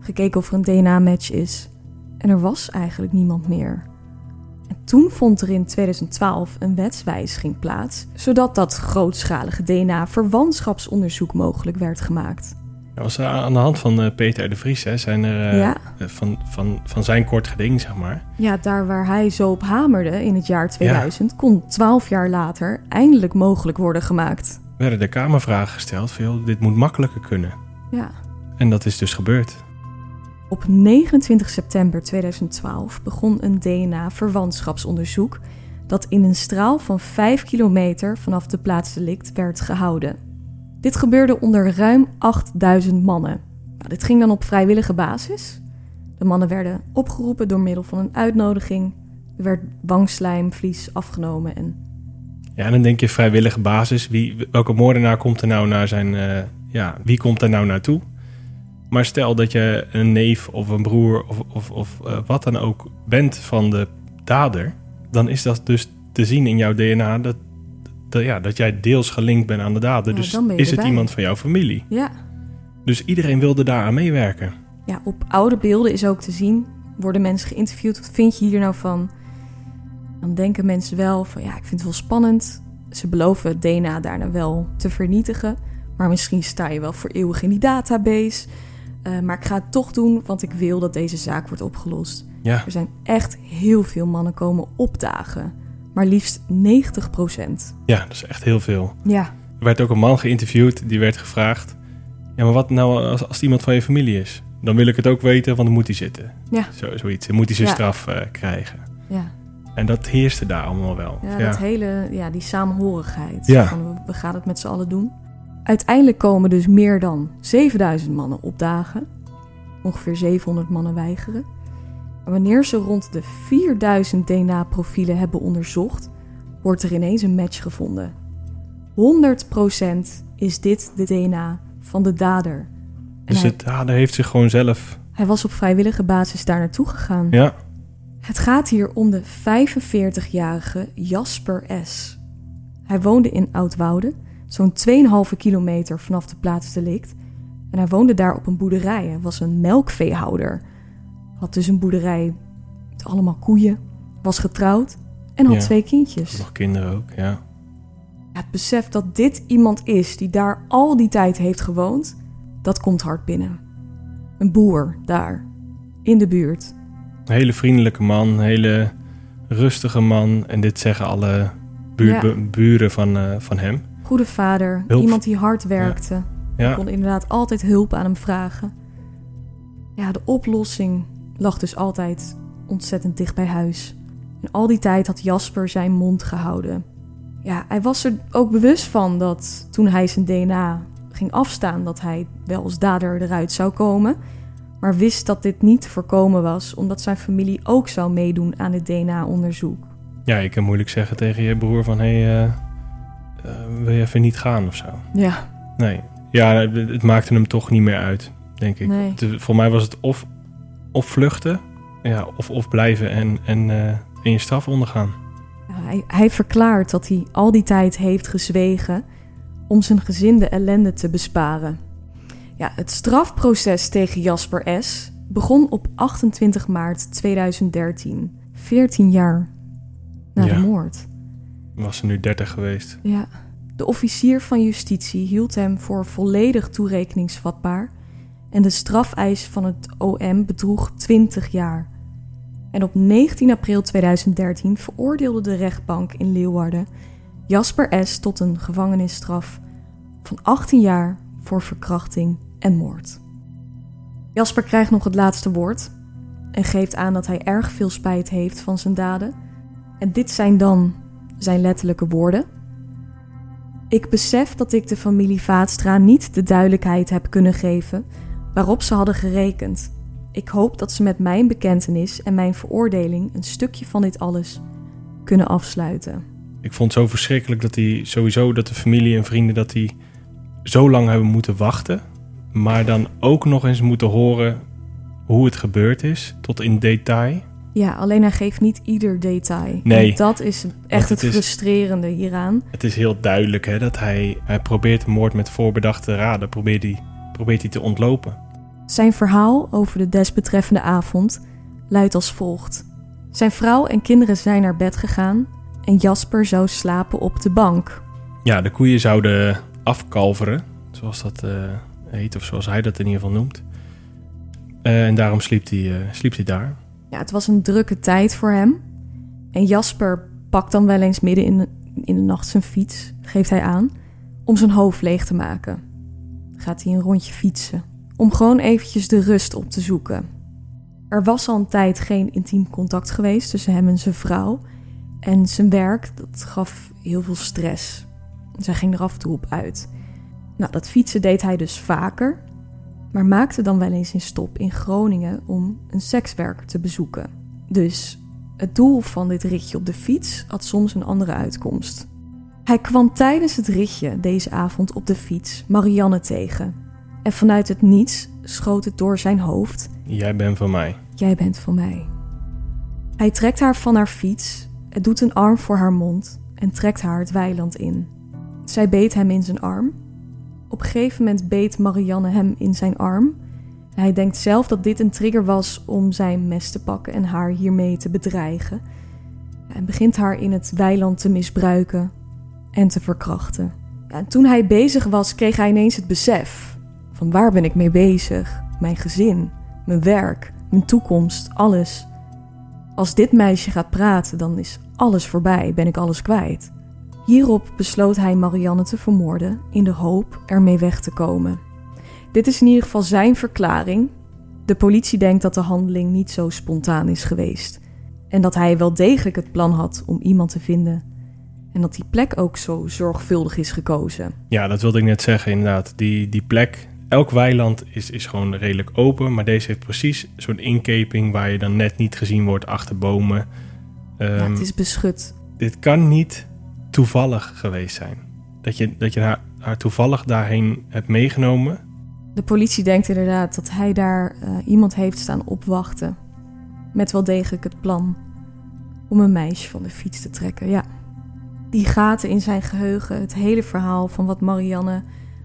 Gekeken of er een DNA-match is. En er was eigenlijk niemand meer. En toen vond er in 2012 een wetswijziging plaats, zodat dat grootschalige DNA-verwantschapsonderzoek mogelijk werd gemaakt. Dat was aan de hand van uh, Peter de Vries, hè, zijn er, uh, ja. van, van, van zijn kort geding, zeg maar. Ja, daar waar hij zo op hamerde in het jaar 2000, kon 12 jaar later eindelijk mogelijk worden gemaakt. Werden de Kamervragen gesteld, veel, dit moet makkelijker kunnen. Ja. En dat is dus gebeurd. Op 29 september 2012 begon een DNA-verwantschapsonderzoek dat in een straal van 5 kilometer vanaf de plaats delict werd gehouden. Dit gebeurde onder ruim 8000 mannen. Nou, dit ging dan op vrijwillige basis. De mannen werden opgeroepen door middel van een uitnodiging. Er werd wangslijmvlies afgenomen en... Ja, en dan denk je vrijwillige basis. Wie, welke moordenaar komt er nou naar zijn... Uh, ja, wie komt er nou naartoe? Maar stel dat je een neef of een broer of, of, of uh, wat dan ook bent van de dader, dan is dat dus te zien in jouw DNA dat, dat, ja, dat jij deels gelinkt bent aan de dader. Ja, dus is het iemand van jouw familie. Ja. Dus iedereen wilde daaraan meewerken. ja, op oude beelden is ook te zien, worden mensen geïnterviewd. Wat vind je hier nou van? Dan denken mensen wel van, ja, ik vind het wel spannend. Ze beloven het DNA daarna wel te vernietigen. Maar misschien sta je wel voor eeuwig in die database. Uh, maar ik ga het toch doen, want ik wil dat deze zaak wordt opgelost. Ja, Er zijn echt heel veel mannen komen opdagen. Maar liefst 90% ja, dat is echt heel veel. Ja, Er werd ook een man geïnterviewd, die werd gevraagd... Ja, maar wat nou als, als het iemand van je familie is? Dan wil ik het ook weten, want dan moet hij zitten. ja, Zo, zoiets. Dan moet hij zijn Ja. straf eh, krijgen. ja. En dat heerste daar allemaal wel. Ja, dat hele, ja, die samenhorigheid. Ja. Van, we, gaan het met z'n allen doen. Uiteindelijk komen dus meer dan 7000 mannen opdagen. Ongeveer 700 mannen weigeren. En wanneer ze rond de 4000 DNA-profielen hebben onderzocht, wordt er ineens een match gevonden. 100% is dit de DNA van de dader. En Dus hij, het dader heeft zich gewoon zelf... hij was op vrijwillige basis daar naartoe gegaan. Ja, Het gaat hier om de 45-jarige Jasper S. Hij woonde in Oudwoude, zo'n 2,5 kilometer vanaf de plaatsdelict. En hij woonde daar op een boerderij. Hij was een melkveehouder. Had dus een boerderij met allemaal koeien. Was getrouwd en had Ja. twee kindjes. Nog kinderen ook. Ja, het besef dat dit iemand is die daar al die tijd heeft gewoond, dat komt hard binnen. Een boer daar, in de buurt. Een hele vriendelijke man, een hele rustige man. En dit zeggen alle buur- Ja. bu- buren van, eh, van hem. Goede vader, Hulp. iemand die hard werkte. Ja, kon inderdaad altijd hulp aan hem vragen. Ja, de oplossing lag dus altijd ontzettend dicht bij huis. En al die tijd had Jasper zijn mond gehouden. Ja, hij was er ook bewust van dat toen hij zijn DNA ging afstaan, dat hij wel als dader eruit zou komen. Maar wist dat dit niet voorkomen was, omdat zijn familie ook zou meedoen aan het DNA-onderzoek. ja, je kan moeilijk zeggen tegen je broer van... hé, hey, eh, wil je even niet gaan of zo? Ja, Nee. Ja, het, maakte hem toch niet meer uit, denk ik. Nee. Het- voor mij was het of, of vluchten... Ja, of, of blijven en, en, en je straf ondergaan. Hij, hij verklaart dat hij al die tijd heeft gezwegen om zijn gezin de ellende te besparen. Ja, het strafproces tegen Jasper S. begon op 28 maart 2013, 14 jaar na Ja. de moord. Was er nu 30 geweest. Ja. De officier van justitie hield hem voor volledig toerekeningsvatbaar en de strafeis van het OM bedroeg 20 jaar. En op 19 april 2013 veroordeelde de rechtbank in Leeuwarden Jasper S. tot een gevangenisstraf van 18 jaar voor verkrachting en moord. Jasper krijgt nog het laatste woord en geeft aan dat hij erg veel spijt heeft van zijn daden. En dit zijn dan zijn letterlijke woorden. Ik besef dat ik de familie Vaatstra niet de duidelijkheid heb kunnen geven waarop ze hadden gerekend. Ik hoop dat ze met mijn bekentenis en mijn veroordeling een stukje van dit alles kunnen afsluiten. Ik vond het zo verschrikkelijk dat hij sowieso... dat de familie en vrienden dat die zo lang hebben moeten wachten... maar dan ook nog eens moeten horen hoe het gebeurd is... tot in detail. Ja, alleen hij geeft niet ieder detail. Nee. En dat is echt het het is- frustrerende hieraan. Het is heel duidelijk hè, dat hij, hij probeert moord met voorbedachte raden... probeert hij, probeert hij te ontlopen. Zijn verhaal over de desbetreffende avond luidt als volgt. Zijn vrouw en kinderen zijn naar bed gegaan en Jasper zou slapen op de bank. Ja, de koeien zouden afkalveren, zoals dat eh, heet, of zoals hij dat in ieder geval noemt. Eh, en daarom sliep hij, eh, hij daar. Ja, het was een drukke tijd voor hem. En Jasper pakt dan wel eens midden in de, in de nacht zijn fiets, geeft hij aan, om zijn hoofd leeg te maken. Gaat hij een rondje fietsen, om gewoon eventjes de rust op te zoeken. Er was al een tijd geen intiem contact geweest tussen hem en zijn vrouw. En zijn werk, dat gaf heel veel stress. Zij ging er af en toe op uit. Nou, dat fietsen deed hij dus vaker maar maakte dan wel eens een stop in Groningen om een sekswerker te bezoeken. Dus het doel van dit ritje op de fiets had soms een andere uitkomst. Hij kwam tijdens het ritje deze avond op de fiets Marianne tegen. En vanuit het niets schoot het door zijn hoofd: Jij bent van mij. Jij bent van mij. Hij trekt haar van haar fiets, en doet een arm voor haar mond en trekt haar het weiland in. Zij beet hem in zijn arm. Op een gegeven moment beet Marianne hem in zijn arm. Hij denkt zelf dat dit een trigger was om zijn mes te pakken en haar hiermee te bedreigen. En begint haar in het weiland te misbruiken en te verkrachten. Toen hij bezig was, kreeg hij ineens het besef van waar ben ik mee bezig? Mijn gezin, mijn werk, mijn toekomst, alles. Als dit meisje gaat praten, dan is alles voorbij, ben ik alles kwijt. Hierop besloot hij Marianne te vermoorden in de hoop ermee weg te komen. Dit is in ieder geval zijn verklaring. De politie denkt dat de handeling niet zo spontaan is geweest. En dat hij wel degelijk het plan had om iemand te vinden. En dat die plek ook zo zorgvuldig is gekozen. Ja, dat wilde ik net zeggen inderdaad. Die, die plek, elk weiland is, is gewoon redelijk open. Maar deze heeft precies zo'n inkeping waar je dan net niet gezien wordt achter bomen. ja, Ehm, het is beschut. Dit kan niet toevallig geweest zijn. Dat je, dat je haar, haar toevallig daarheen hebt meegenomen. De politie denkt inderdaad dat hij daar eh, iemand heeft staan opwachten. met wel degelijk het plan om een meisje van de fiets te trekken. Ja, die gaten in zijn geheugen, het hele verhaal van wat Marianne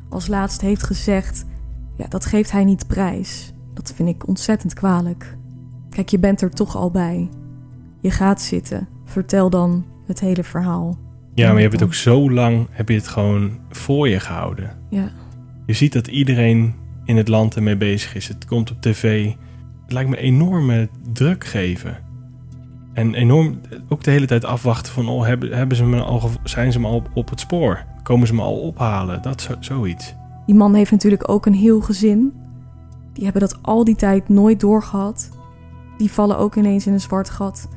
als laatst heeft gezegd, ja, dat geeft hij niet prijs. Dat vind ik ontzettend kwalijk. Kijk, je bent er toch al bij. Je gaat zitten. Vertel dan het hele verhaal. Ja, maar je hebt het ook zo lang heb je het gewoon voor je gehouden. Ja. Je ziet dat iedereen in het land ermee bezig is. Het komt op tv. Het lijkt me enorme druk geven. En enorm ook de hele tijd afwachten van... Oh, hebben, hebben ze me al, zijn ze me al op het spoor? Komen ze me al ophalen? Dat zo, zoiets. Die man heeft natuurlijk ook een heel gezin. Die hebben dat al die tijd nooit doorgehad. Die vallen ook ineens in een zwart gat.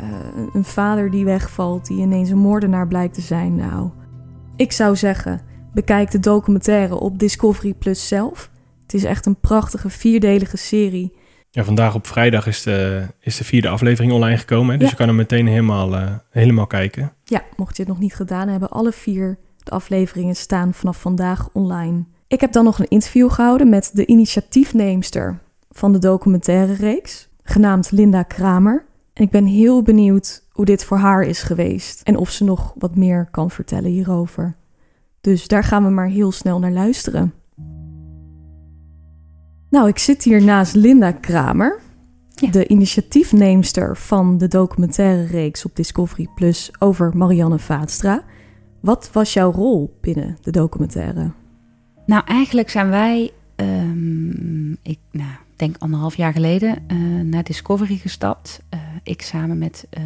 Uh, een vader die wegvalt, die ineens een moordenaar blijkt te zijn. Nou, ik zou zeggen, bekijk de documentaire op Discovery Plus zelf. Het is echt een prachtige vierdelige serie. Ja, vandaag op vrijdag is de, is de vierde aflevering online gekomen. Dus je kan hem meteen helemaal, uh, helemaal kijken. Ja, mocht je het nog niet gedaan hebben, alle vier de afleveringen staan vanaf vandaag online. Ik heb dan nog een interview gehouden met de initiatiefneemster van de documentaire reeks, genaamd Linda Kramer. En ik ben heel benieuwd hoe dit voor haar is geweest en of ze nog wat meer kan vertellen hierover. Dus daar gaan we maar heel snel naar luisteren. Nou, ik zit hier naast Linda Kramer, de initiatiefneemster van de documentaire reeks op Discovery Plus over Marianne Vaatstra. Wat was jouw rol binnen de documentaire? Nou, eigenlijk zijn wij, um, ik nou, denk anderhalf jaar geleden, uh, naar Discovery gestapt. Uh, ik samen met, uh,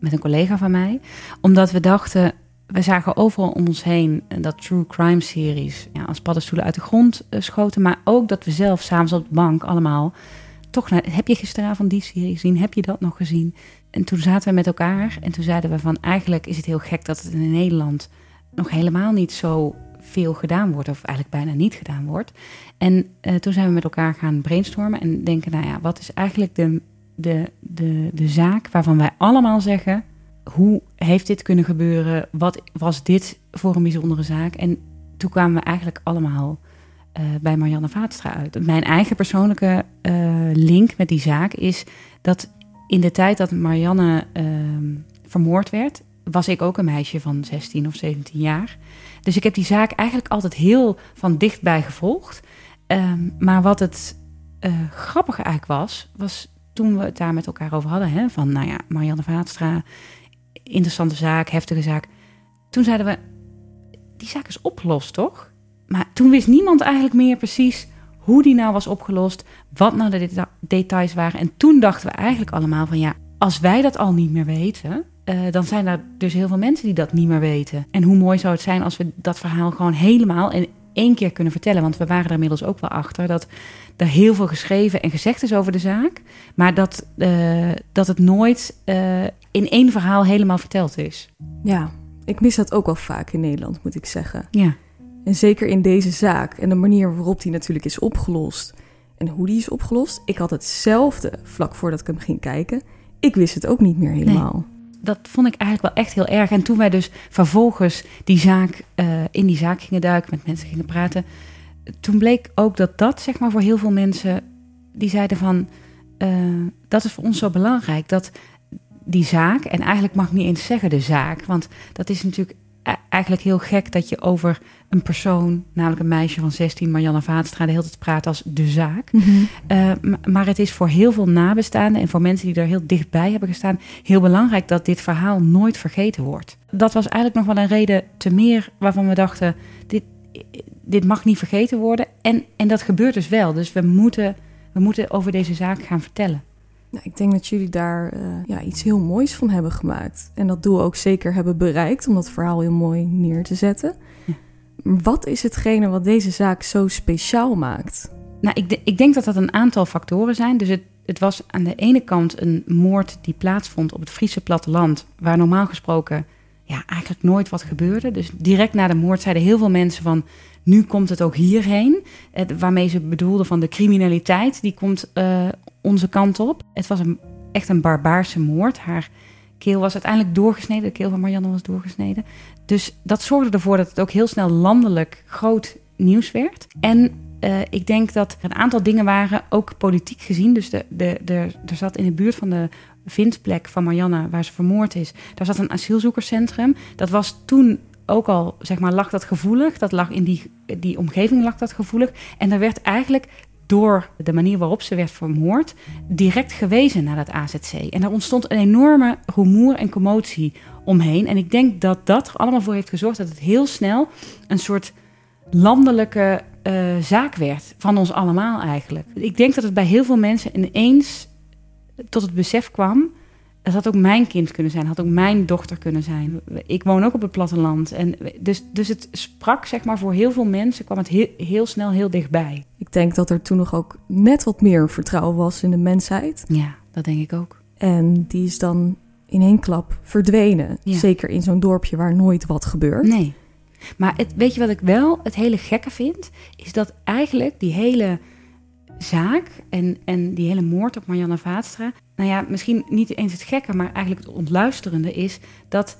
met een collega van mij. Omdat we dachten, we zagen overal om ons heen dat true crime series ja, als paddenstoelen uit de grond schoten. Maar ook dat we zelf s'avonds op de bank allemaal toch heb je gisteravond die serie gezien? Heb je dat nog gezien? En toen zaten we met elkaar en toen zeiden we van eigenlijk is het heel gek dat het in Nederland nog helemaal niet zo veel gedaan wordt, of eigenlijk bijna niet gedaan wordt. En uh, toen zijn we met elkaar gaan brainstormen en denken, nou ja, wat is eigenlijk de, de, de, de zaak waarvan wij allemaal zeggen, hoe heeft dit kunnen gebeuren? Wat was dit voor een bijzondere zaak? En toen kwamen we eigenlijk allemaal uh, bij Marianne Vaatstra uit. Mijn eigen persoonlijke uh, link met die zaak is dat in de tijd dat Marianne vermoord werd, was ik ook een meisje van 16 of 17 jaar. Dus ik heb die zaak eigenlijk altijd heel van dichtbij gevolgd. Um, maar wat het uh, grappige eigenlijk was, was toen we het daar met elkaar over hadden, hè, van nou ja, Marianne Vaatstra, interessante zaak, heftige zaak. Toen zeiden we, die zaak is opgelost, toch? Maar toen wist niemand eigenlijk meer precies hoe die nou was opgelost, wat nou de details waren. En toen dachten we eigenlijk allemaal van ja, als wij dat al niet meer weten, uh, dan zijn er dus heel veel mensen die dat niet meer weten. En hoe mooi zou het zijn als we dat verhaal gewoon helemaal in één keer kunnen vertellen. Want we waren er inmiddels ook wel achter dat er heel veel geschreven en gezegd is over de zaak. Maar dat, uh, dat het nooit uh, in één verhaal helemaal verteld is. Ja, ik mis dat ook wel vaak in Nederland, moet ik zeggen. Ja. En zeker in deze zaak en de manier waarop die natuurlijk is opgelost. En hoe die is opgelost. Ik had hetzelfde vlak voordat ik hem ging kijken. Ik wist het ook niet meer helemaal. Nee dat vond ik eigenlijk wel echt heel erg. En toen wij dus vervolgens die zaak, uh, in die zaak gingen duiken, met mensen gingen praten, toen bleek ook dat dat, zeg maar, voor heel veel mensen, die zeiden van, uh, dat is voor ons zo belangrijk, dat die zaak, en eigenlijk mag ik niet eens zeggen de zaak, want dat is natuurlijk eigenlijk heel gek dat je over een persoon, namelijk een meisje van 16, Marianne Vaatstra, de hele tijd praat als de zaak. Mm -hmm. uh, maar het is voor heel veel nabestaanden en voor mensen die er heel dichtbij hebben gestaan, heel belangrijk dat dit verhaal nooit vergeten wordt. Dat was eigenlijk nog wel een reden te meer waarvan we dachten, dit, dit mag niet vergeten worden. En, en dat gebeurt dus wel. Dus we moeten, we moeten over deze zaak gaan vertellen. Nou, ik denk dat jullie daar uh, ja, iets heel moois van hebben gemaakt. En dat doel ook zeker hebben bereikt om dat verhaal heel mooi neer te zetten. Ja. Wat is hetgene wat deze zaak zo speciaal maakt? Nou, ik, ik denk dat dat een aantal factoren zijn. Dus het, het was aan de ene kant een moord die plaatsvond op het Friese platteland, waar normaal gesproken ja, eigenlijk nooit wat gebeurde. Dus direct na de moord zeiden heel veel mensen van... nu komt het ook hierheen. Waarmee ze bedoelden van de criminaliteit, die komt uh, onze kant op. Het was een, echt een barbaarse moord. Haar keel was uiteindelijk doorgesneden. De keel van Marianne was doorgesneden. Dus dat zorgde ervoor dat het ook heel snel landelijk groot nieuws werd. En eh, ik denk dat er een aantal dingen waren, ook politiek gezien. Dus de, de, er zat in de buurt van de vindplek van Marianne, waar ze vermoord is, daar zat een asielzoekerscentrum. Dat was toen ook al, zeg maar, lag dat gevoelig. Dat lag in die, die omgeving lag dat gevoelig. En daar werd eigenlijk door de manier waarop ze werd vermoord, direct gewezen naar dat AZC. En er ontstond een enorme rumoer en commotie omheen. En ik denk dat dat er allemaal voor heeft gezorgd dat het heel snel een soort landelijke uh, zaak werd. Van ons allemaal eigenlijk. Ik denk dat het bij heel veel mensen ineens tot het besef kwam. Het had ook mijn kind kunnen zijn, had ook mijn dochter kunnen zijn. Ik woon ook op het platteland. En dus, dus het sprak, zeg maar, voor heel veel mensen kwam het heel, heel snel heel dichtbij. Ik denk dat er toen nog ook net wat meer vertrouwen was in de mensheid. Ja, dat denk ik ook. En die is dan in één klap verdwenen. Ja. Zeker in zo'n dorpje waar nooit wat gebeurt. Nee. Maar het, weet je wat ik wel het hele gekke vind? Is dat eigenlijk die hele zaak en, en die hele moord op Marianne Vaatstra... Nou ja, misschien niet eens het gekke, maar eigenlijk het ontluisterende is... dat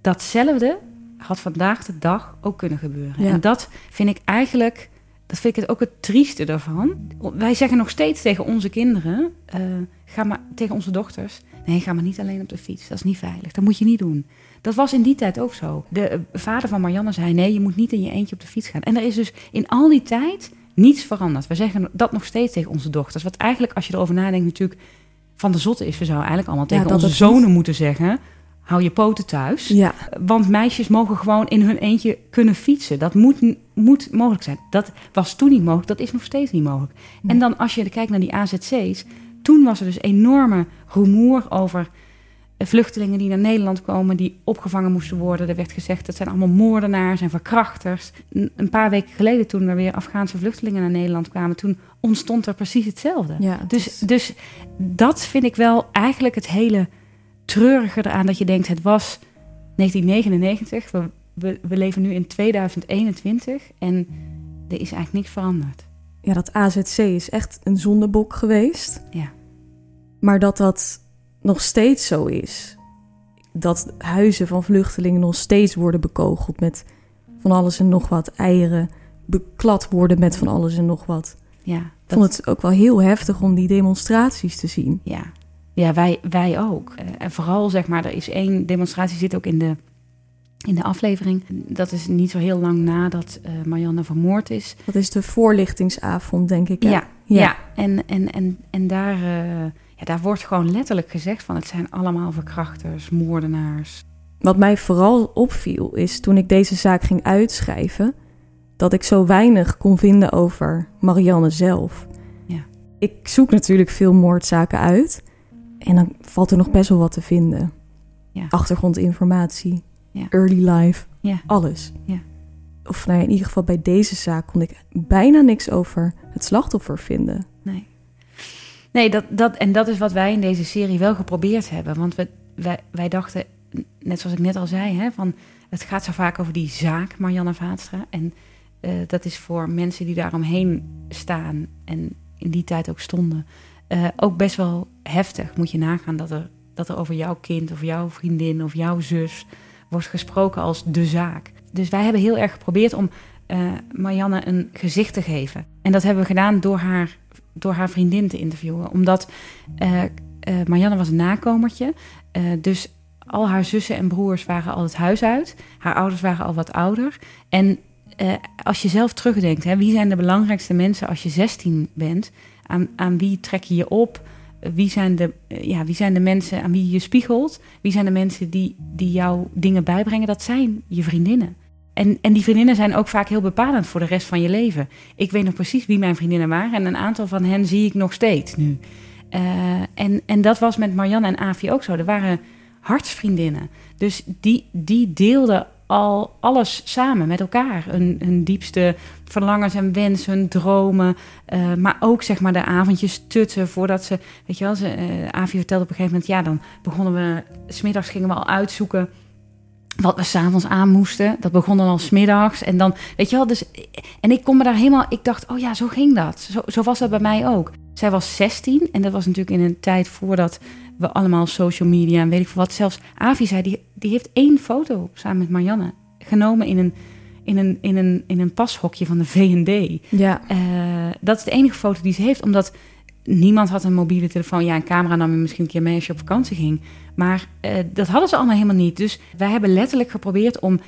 datzelfde had vandaag de dag ook kunnen gebeuren. Ja. En dat vind ik eigenlijk... Dat vind ik het ook het trieste daarvan. Wij zeggen nog steeds tegen onze kinderen... eh, ga maar tegen onze dochters... Nee, ga maar niet alleen op de fiets. Dat is niet veilig. Dat moet je niet doen. Dat was in die tijd ook zo. De eh, vader van Marianne zei: nee, je moet niet in je eentje op de fiets gaan. En er is dus in al die tijd niets veranderd. We zeggen dat nog steeds tegen onze dochters. Wat eigenlijk, als je erover nadenkt, natuurlijk van de zotte is. We zouden eigenlijk allemaal tegen onze zonen moeten zeggen: hou je poten thuis. Ja, Want meisjes mogen gewoon in hun eentje kunnen fietsen. Dat moet, moet mogelijk zijn. Dat was toen niet mogelijk, dat is nog steeds niet mogelijk. Nee. En dan als je kijkt naar die AZC's, toen was er dus enorme rumoer over vluchtelingen die naar Nederland komen, die opgevangen moesten worden. Er werd gezegd dat zijn allemaal moordenaars en verkrachters. Een paar weken geleden, toen er weer Afghaanse vluchtelingen naar Nederland kwamen, toen ontstond er precies hetzelfde. ja. het Dus, is- dus dat vind ik wel eigenlijk het hele treurige eraan. Dat je denkt, het was 1999. We, we, we leven nu in 2021 en er is eigenlijk niks veranderd. ja, dat AZC is echt een zondebok geweest. Ja. Maar dat dat nog steeds zo is. Dat huizen van vluchtelingen nog steeds worden bekogeld met van alles en nog wat. Eieren beklad worden met van alles en nog wat. Ja, Ik vond het ook wel heel heftig om die demonstraties te zien. ja. ja wij, wij ook. Eh, en vooral, zeg maar, er is één demonstratie, zit ook in de, in de aflevering. Dat is niet zo heel lang nadat eh Marianne vermoord is. Dat is de voorlichtingsavond, denk ik. hè? Ja, ja. En, en, en, en daar, eh, ja, daar wordt gewoon letterlijk gezegd van... het zijn allemaal verkrachters, moordenaars. Wat mij vooral opviel is toen ik deze zaak ging uitschrijven, dat ik zo weinig kon vinden over Marianne zelf. Ja. Ik zoek natuurlijk veel moordzaken uit en dan valt er nog best wel wat te vinden. Ja. Achtergrondinformatie, Ja. early life, Ja. alles. Ja. Of nou ja, in ieder geval bij deze zaak kon ik bijna niks over het slachtoffer vinden. Nee. Dat, dat, en dat is wat wij in deze serie wel geprobeerd hebben. Want we, wij, wij dachten, net zoals ik net al zei, hè, van, het gaat zo vaak over die zaak Marianne Vaatstra. En eh, dat is voor mensen die daaromheen staan en in die tijd ook stonden, eh, ook best wel heftig. Moet je nagaan dat er, dat er over jouw kind of jouw vriendin of jouw zus wordt gesproken als de zaak. Dus wij hebben heel erg geprobeerd om eh, Marianne een gezicht te geven. En dat hebben we gedaan door haar, door haar vriendin te interviewen. Omdat eh, eh, Marianne was een nakomertje. eh, dus al haar zussen en broers waren al het huis uit. Haar ouders waren al wat ouder. En als je zelf terugdenkt, hè, wie zijn de belangrijkste mensen als je 16 bent? Aan, aan wie trek je je op? Wie zijn, de, ja, wie zijn de mensen aan wie je spiegelt? Wie zijn de mensen die, die jou dingen bijbrengen? Dat zijn je vriendinnen. En, en die vriendinnen zijn ook vaak heel bepalend voor de rest van je leven. Ik weet nog precies wie mijn vriendinnen waren en een aantal van hen zie ik nog steeds nu. Eh, en, en dat was met Marianne en Avi ook zo. Er waren hartsvriendinnen. Dus die, die deelden al alles samen met elkaar. Hun, diepste verlangens en wensen, dromen. eh, maar ook zeg maar de avondjes tutten voordat ze... Weet je wel, ze, eh, Avi vertelde op een gegeven moment... Ja, dan begonnen we... Smiddags gingen we al uitzoeken wat we s'avonds aan moesten. Dat begon dan al smiddags. En dan, weet je wel, dus... En ik kon me daar helemaal... Ik dacht, oh ja, zo ging dat. Zo, zo was dat bij mij ook. Zij was 16 en dat was natuurlijk in een tijd voordat we allemaal social media en weet ik veel wat. Zelfs Avi zei, die, die heeft één foto samen met Marianne genomen in een, in een, in een, in een pashokje van de V&D. Ja. Eh, dat is de enige foto die ze heeft, omdat niemand had een mobiele telefoon. Ja, een camera nam je misschien een keer mee als je op vakantie ging. Maar eh, dat hadden ze allemaal helemaal niet. Dus wij hebben letterlijk geprobeerd om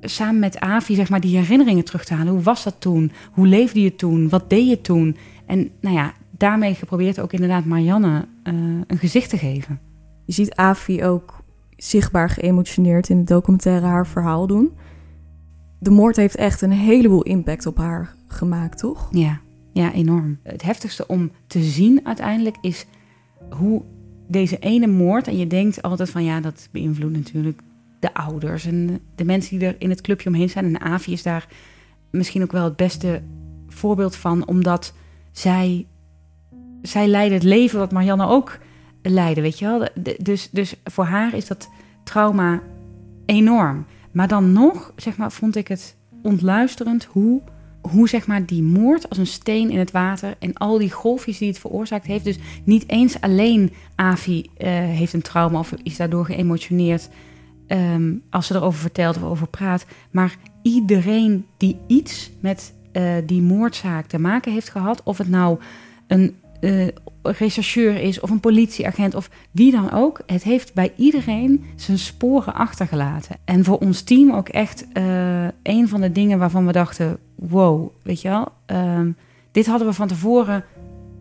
samen met Avi zeg maar, die herinneringen terug te halen. Hoe was dat toen? Hoe leefde je toen? Wat deed je toen? En nou ja, daarmee geprobeerd ook inderdaad Marianne eh, een gezicht te geven. Je ziet Avi ook zichtbaar geëmotioneerd in de documentaire haar verhaal doen. De moord heeft echt een heleboel impact op haar gemaakt, toch? Ja, ja, enorm. Het heftigste om te zien uiteindelijk is hoe deze ene moord, en je denkt altijd van ja, dat beïnvloedt natuurlijk de ouders en de mensen die er in het clubje omheen zijn. En Avi is daar misschien ook wel het beste voorbeeld van, omdat zij, zij leidde het leven wat Marianne ook leidde, weet je wel. Dus, dus voor haar is dat trauma enorm. Maar dan nog, zeg maar, vond ik het ontluisterend hoe, hoe zeg maar, die moord als een steen in het water en al die golfjes die het veroorzaakt heeft. Dus niet eens alleen Avi eh, heeft een trauma of is daardoor geëmotioneerd ehm, als ze erover vertelt of over praat. Maar iedereen die iets met eh, die moordzaak te maken heeft gehad, of het nou een eh, rechercheur is of een politieagent of wie dan ook. Het heeft bij iedereen zijn sporen achtergelaten. En voor ons team ook echt eh, een van de dingen waarvan we dachten: wow, weet je wel, ehm, dit hadden we van tevoren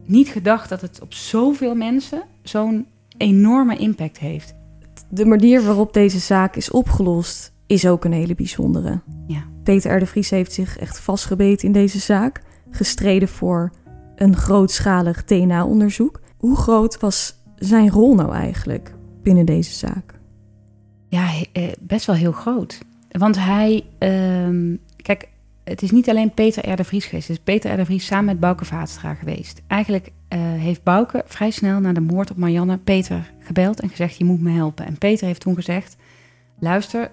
niet gedacht dat het op zoveel mensen zo'n enorme impact heeft. De manier waarop deze zaak is opgelost is ook een hele bijzondere. Ja. Peter R. de Vries heeft zich echt vastgebeten in deze zaak. Gestreden voor een grootschalig DNA-onderzoek. Hoe groot was zijn rol nou eigenlijk binnen deze zaak? Ja, eh, best wel heel groot. Want hij, ehm, kijk, het is niet alleen Peter R. Vries geweest. Het is Peter R. Vries samen met Bouke Vaatstra geweest. Eigenlijk eh, heeft Bouke vrij snel na de moord op Marianne Peter gebeld en gezegd: Je moet me helpen. En Peter heeft toen gezegd: Luister,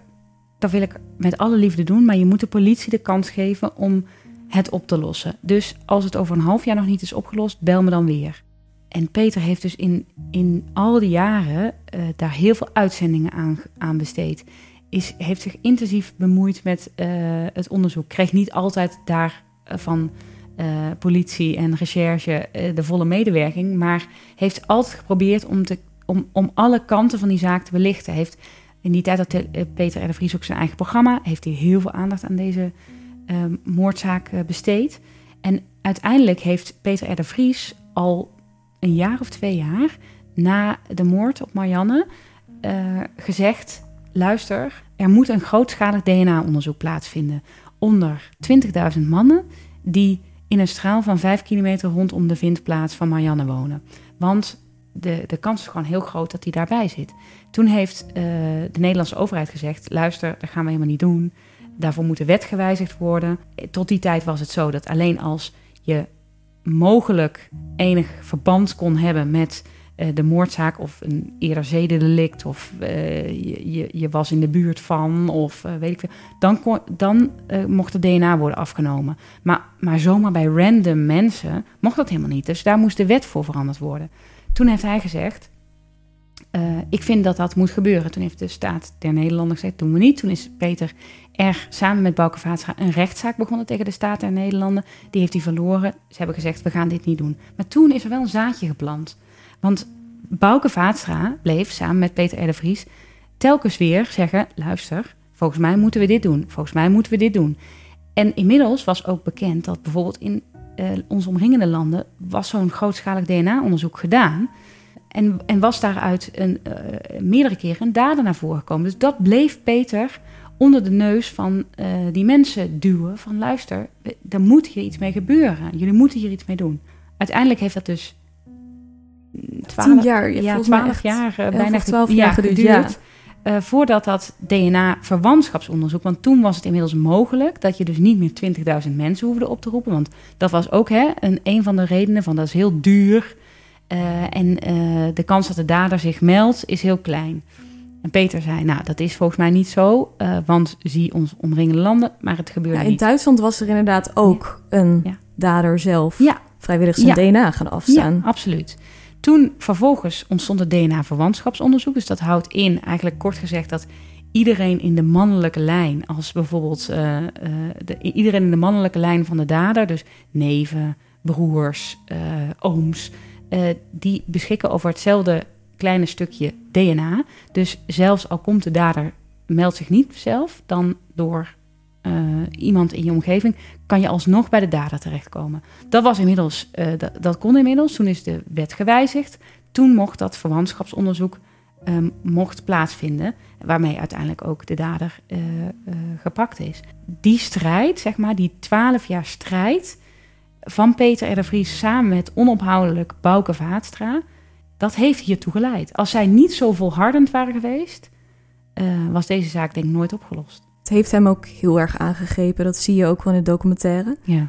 dat wil ik met alle liefde doen, maar je moet de politie de kans geven om het op te lossen. Dus als het over een half jaar nog niet is opgelost, bel me dan weer. En Peter heeft dus in, in al die jaren eh, daar heel veel uitzendingen aan, aan besteed. Is, heeft zich intensief bemoeid met eh, het onderzoek. Kreeg niet altijd daar eh, van politie en recherche de volle medewerking. Maar heeft altijd geprobeerd om, te, om, om alle kanten van die zaak te belichten. Heeft in die tijd eh, Peter R. de Vries ook zijn eigen programma. Heeft hij heel veel aandacht aan deze eh, moordzaak eh, besteed. En uiteindelijk heeft Peter R. de Vries al een jaar of twee jaar na de moord op Marianne eh, gezegd: luister, er moet een grootschalig DNA-onderzoek plaatsvinden onder 20.000 mannen die in een straal van 5 kilometer rondom de vindplaats van Marianne wonen. Want de, de kans is gewoon heel groot dat hij daarbij zit. Toen heeft eh, de Nederlandse overheid gezegd: luister, dat gaan we helemaal niet doen. Daarvoor moet de wet gewijzigd worden. Tot die tijd was het zo dat alleen als je mogelijk enig verband kon hebben met eh, de moordzaak of een eerder zedendelict of eh, je, je, was in de buurt van of eh, weet ik veel, dan, mocht het DNA worden afgenomen. Maar, maar zomaar bij random mensen mocht dat helemaal niet. Dus daar moest de wet voor veranderd worden. Toen heeft hij gezegd, ik vind dat dat moet gebeuren. Toen heeft de Staat der Nederlanden gezegd, doen we niet. Toen is Peter er samen met Bouke Vaatstra een rechtszaak begonnen tegen de Staat der Nederlanden. Die heeft hij verloren. Ze hebben gezegd, we gaan dit niet doen. Maar toen is er wel een zaadje geplant. Want Bouke Vaatstra bleef samen met Peter de Vries telkens weer zeggen, luister, volgens mij moeten we dit doen. Volgens mij moeten we dit doen. En inmiddels was ook bekend dat bijvoorbeeld in eh, onze omringende landen was zo'n grootschalig DNA-onderzoek gedaan. En, en was daaruit een, eh, meerdere keren een dader naar voren gekomen. Dus dat bleef Peter onder de neus van eh, die mensen duwen. Van luister, er moet hier iets mee gebeuren. Jullie moeten hier iets mee doen. Uiteindelijk heeft dat dus mm, twaalf, Tien jaar, ja, twaalf jaar, eh, bijna twaalf ja, jaar geduurd, ja. eh, voordat dat DNA-verwantschapsonderzoek, want toen was het inmiddels mogelijk dat je dus niet meer 20.000 mensen hoefde op te roepen. Want dat was ook hè, een, een van de redenen van dat is heel duur. en de kans dat de dader zich meldt is heel klein. En Peter zei, nou dat is volgens mij niet zo, eh, want zie ons omringende landen, maar het gebeurde Ja, in niet. Duitsland was er inderdaad ook een Ja. dader zelf Ja. vrijwillig zijn. DNA gaan afstaan. Ja, absoluut. Toen vervolgens ontstond het DNA-verwantschapsonderzoek. Dus dat houdt in, eigenlijk kort gezegd, dat iedereen in de mannelijke lijn, als bijvoorbeeld eh, eh, de, iedereen in de mannelijke lijn van de dader, dus neven, broers, ooms, die beschikken over hetzelfde kleine stukje DNA. Dus zelfs al komt de dader, meldt zich niet zelf, dan door eh, iemand in je omgeving, kan je alsnog bij de dader terechtkomen. Dat was inmiddels, eh, dat, kon inmiddels. Toen is de wet gewijzigd. Toen mocht dat verwantschapsonderzoek ehm, mocht plaatsvinden, waarmee uiteindelijk ook de dader eh, gepakt is. Die strijd, zeg maar, die twaalf jaar strijd van Peter R. de Vries samen met onophoudelijk Bouke Vaatstra, dat heeft hiertoe geleid. Als zij niet zo volhardend waren geweest, eh, was deze zaak denk ik nooit opgelost. Het heeft hem ook heel erg aangegrepen. Dat zie je ook wel in de documentaire. Ja,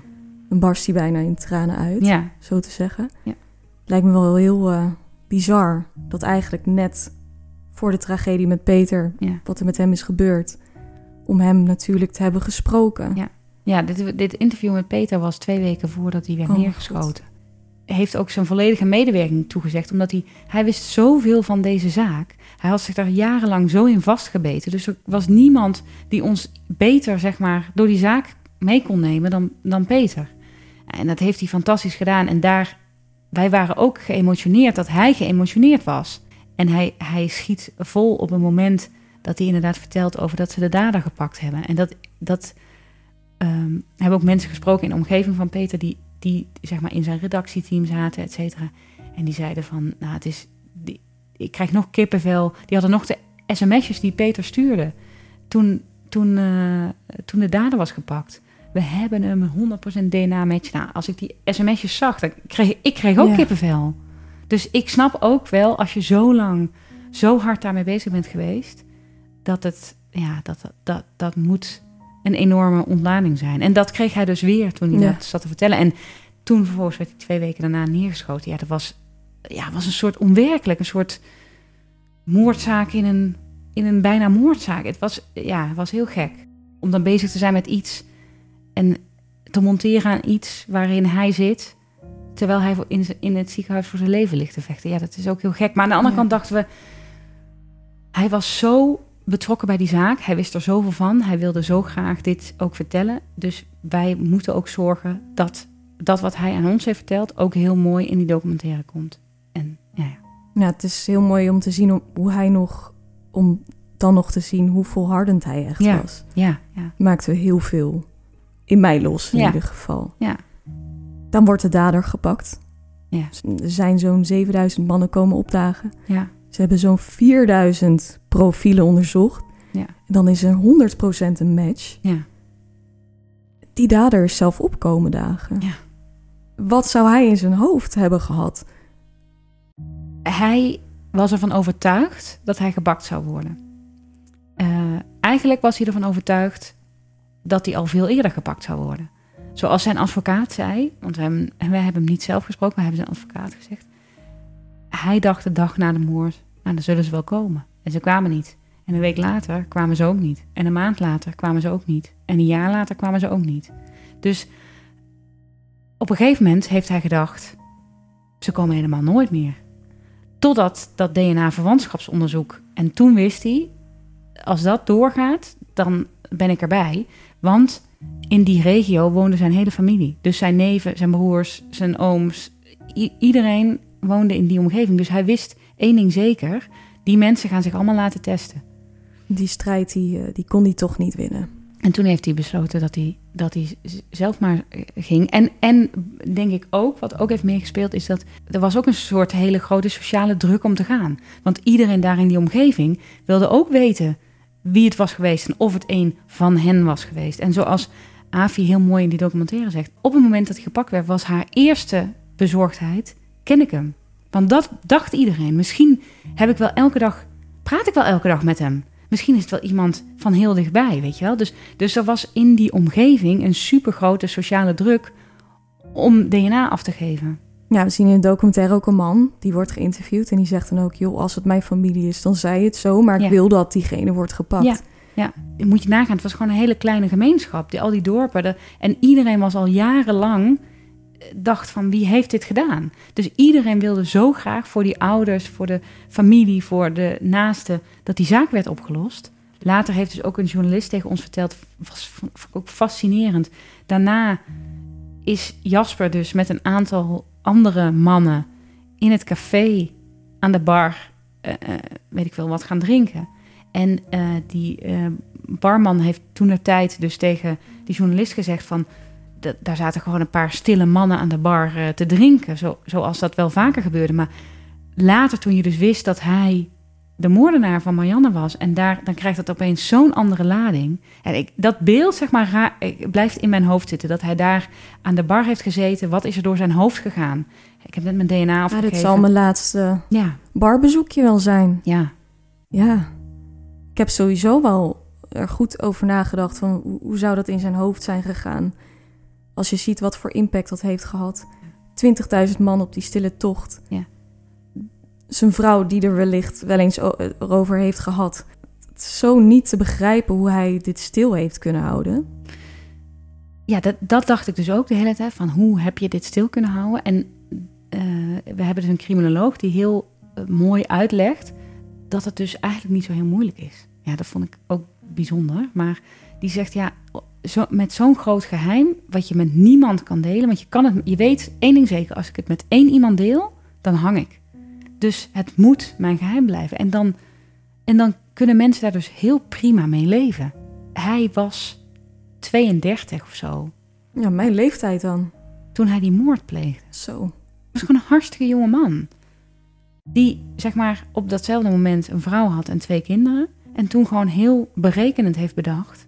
Dan barst hij bijna in tranen uit, ja, zo te zeggen. Ja. Lijkt me wel heel eh, bizar dat eigenlijk net voor de tragedie met Peter, ja. wat er met hem is gebeurd, om hem natuurlijk te hebben gesproken. Ja. Ja, dit, dit interview met Peter was twee weken voordat hij werd Oh, neergeschoten. Heeft ook zijn volledige medewerking toegezegd, omdat hij, hij wist zoveel van deze zaak. Hij had zich daar jarenlang zo in vastgebeten. Dus er was niemand die ons beter, zeg maar, door die zaak mee kon nemen dan, dan Peter. En dat heeft hij fantastisch gedaan. En daar, wij waren ook geëmotioneerd dat hij geëmotioneerd was. En hij, hij schiet vol op een moment dat hij inderdaad vertelt over dat ze de dader gepakt hebben. En dat, dat ehm, hebben ook mensen gesproken in de omgeving van Peter die, die zeg maar in zijn redactieteam zaten, et cetera. En die zeiden van, nou het is, die, ik krijg nog kippenvel. Die hadden nog de sms'jes die Peter stuurde toen, toen, eh, toen de dader was gepakt. We hebben hem 100% DNA-match. Nou, als ik die sms'jes zag, dan kreeg ik kreeg ook Ja. kippenvel. Dus ik snap ook wel, als je zo lang, zo hard daarmee bezig bent geweest, dat het, ja, dat, dat, dat, dat moet een enorme ontlading zijn. En dat kreeg hij dus weer toen hij Ja. dat zat te vertellen. En toen vervolgens werd hij twee weken daarna neergeschoten. Ja, dat was, ja, was een soort onwerkelijk, een soort moordzaak in een, in een bijna moordzaak. Het was, ja, het was heel gek. Om dan bezig te zijn met iets en te monteren aan iets waarin hij zit, terwijl hij in, in het ziekenhuis voor zijn leven ligt te vechten. Ja, dat is ook heel gek. Maar aan de andere Ja. kant dachten we, hij was zo betrokken bij die zaak. Hij wist er zoveel van. Hij wilde zo graag dit ook vertellen. Dus wij moeten ook zorgen dat dat wat hij aan ons heeft verteld ook heel mooi in die documentaire komt. En ja, ja. Ja, het is heel mooi om te zien om- hoe hij nog, om dan nog te zien hoe volhardend hij echt Ja. was. ja, ja. Maakte heel veel in mij los in Ja. ieder geval. Ja. Dan wordt de dader gepakt. Ja. Er zijn zo'n 7000 mannen komen opdagen. ja. Ze hebben zo'n 4000 profielen onderzocht. Ja. En dan is er 100% een match. Ja. Die dader is zelf opkomen dagen. Ja. Wat zou hij in zijn hoofd hebben gehad? Hij was ervan overtuigd dat hij gebakt zou worden. Eh, eigenlijk was hij ervan overtuigd dat hij al veel eerder gepakt zou worden. Zoals zijn advocaat zei, want wij hebben, en wij hebben hem niet zelf gesproken, maar hebben zijn advocaat gezegd. Hij dacht de dag na de moord, nou dan zullen ze wel komen. En ze kwamen niet. En een week later kwamen ze ook niet. En een maand later kwamen ze ook niet. En een jaar later kwamen ze ook niet. Dus op een gegeven moment heeft hij gedacht, ze komen helemaal nooit meer. Totdat dat DNA-verwantschapsonderzoek. En toen wist hij, als dat doorgaat, dan ben ik erbij. Want in die regio woonde zijn hele familie. Dus zijn neven, zijn broers, zijn ooms. Iedereen woonde in die omgeving. Dus hij wist één ding zeker. Die mensen gaan zich allemaal laten testen. Die strijd die, eh, die kon hij toch niet winnen. En toen heeft hij besloten dat hij, dat hij zelf maar eh, ging. En, en denk ik ook, wat ook heeft meegespeeld, is dat er was ook een soort hele grote sociale druk om te gaan. Want iedereen daar in die omgeving wilde ook weten wie het was geweest en of het een van hen was geweest. En zoals Avi heel mooi in die documentaire zegt, op het moment dat hij gepakt werd, was haar eerste bezorgdheid, ken ik hem? Want dat dacht iedereen. Misschien heb ik wel elke dag, praat ik wel elke dag met hem. Misschien is het wel iemand van heel dichtbij, weet je wel. Dus, dus er was in die omgeving een supergrote sociale druk om DNA af te geven. Ja, we zien in de documentaire ook een man die wordt geïnterviewd. En die zegt dan ook, joh, als het mijn familie is, dan zei het zo. Maar ik Ja. wil dat diegene wordt gepakt. Ja. Ja, moet je nagaan. Het was gewoon een hele kleine gemeenschap. Die, al die dorpen. De, en iedereen was al jarenlang dacht van wie heeft dit gedaan? Dus iedereen wilde zo graag voor die ouders, voor de familie, voor de naasten, dat die zaak werd opgelost. later heeft dus ook een journalist tegen ons verteld, was ook fascinerend. Daarna is Jasper dus met een aantal andere mannen in het café aan de bar, eh, eh, weet ik veel, wat gaan drinken. En eh, die barman heeft toen de tijd dus tegen die journalist gezegd van... "D- daar zaten gewoon een paar stille mannen aan de bar eh, te drinken. Zo, zoals dat wel vaker gebeurde. Maar later toen je dus wist dat hij de moordenaar van Marianne was... en daar, dan krijgt dat opeens zo'n andere lading. En ik, dat beeld, zeg maar, ra- blijft in mijn hoofd zitten. Dat hij daar aan de bar heeft gezeten. Wat is er door zijn hoofd gegaan? Ik heb net mijn DNA afgegeven. dit zal mijn laatste Ja, barbezoekje wel zijn. ja, Ja. Ik heb sowieso wel er goed over nagedacht van hoe zou dat in zijn hoofd zijn gegaan. Als je ziet wat voor impact dat heeft gehad. 20.000 man op die stille tocht. Ja. Zijn vrouw die er wellicht wel eens o- erover heeft gehad. Het is zo niet te begrijpen hoe hij dit stil heeft kunnen houden. Ja, dat, dat dacht ik dus ook de hele tijd. Van hoe heb je dit stil kunnen houden? En eh, we hebben dus een criminoloog die heel eh, mooi uitlegt dat het dus eigenlijk niet zo heel moeilijk is. Ja, dat vond ik ook bijzonder. Maar die zegt ja, zo, met zo'n groot geheim, wat je met niemand kan delen. Want je kan het, je weet één ding zeker, als ik het met één iemand deel, dan hang ik. Dus het moet mijn geheim blijven. En dan, en dan kunnen mensen daar dus heel prima mee leven. Hij was 32 of zo Ja, mijn leeftijd dan. toen hij die moord pleegde. Zo. Hij was gewoon een hartstikke jonge man. Die, zeg maar, op datzelfde moment een vrouw had en twee kinderen. En toen gewoon heel berekenend heeft bedacht.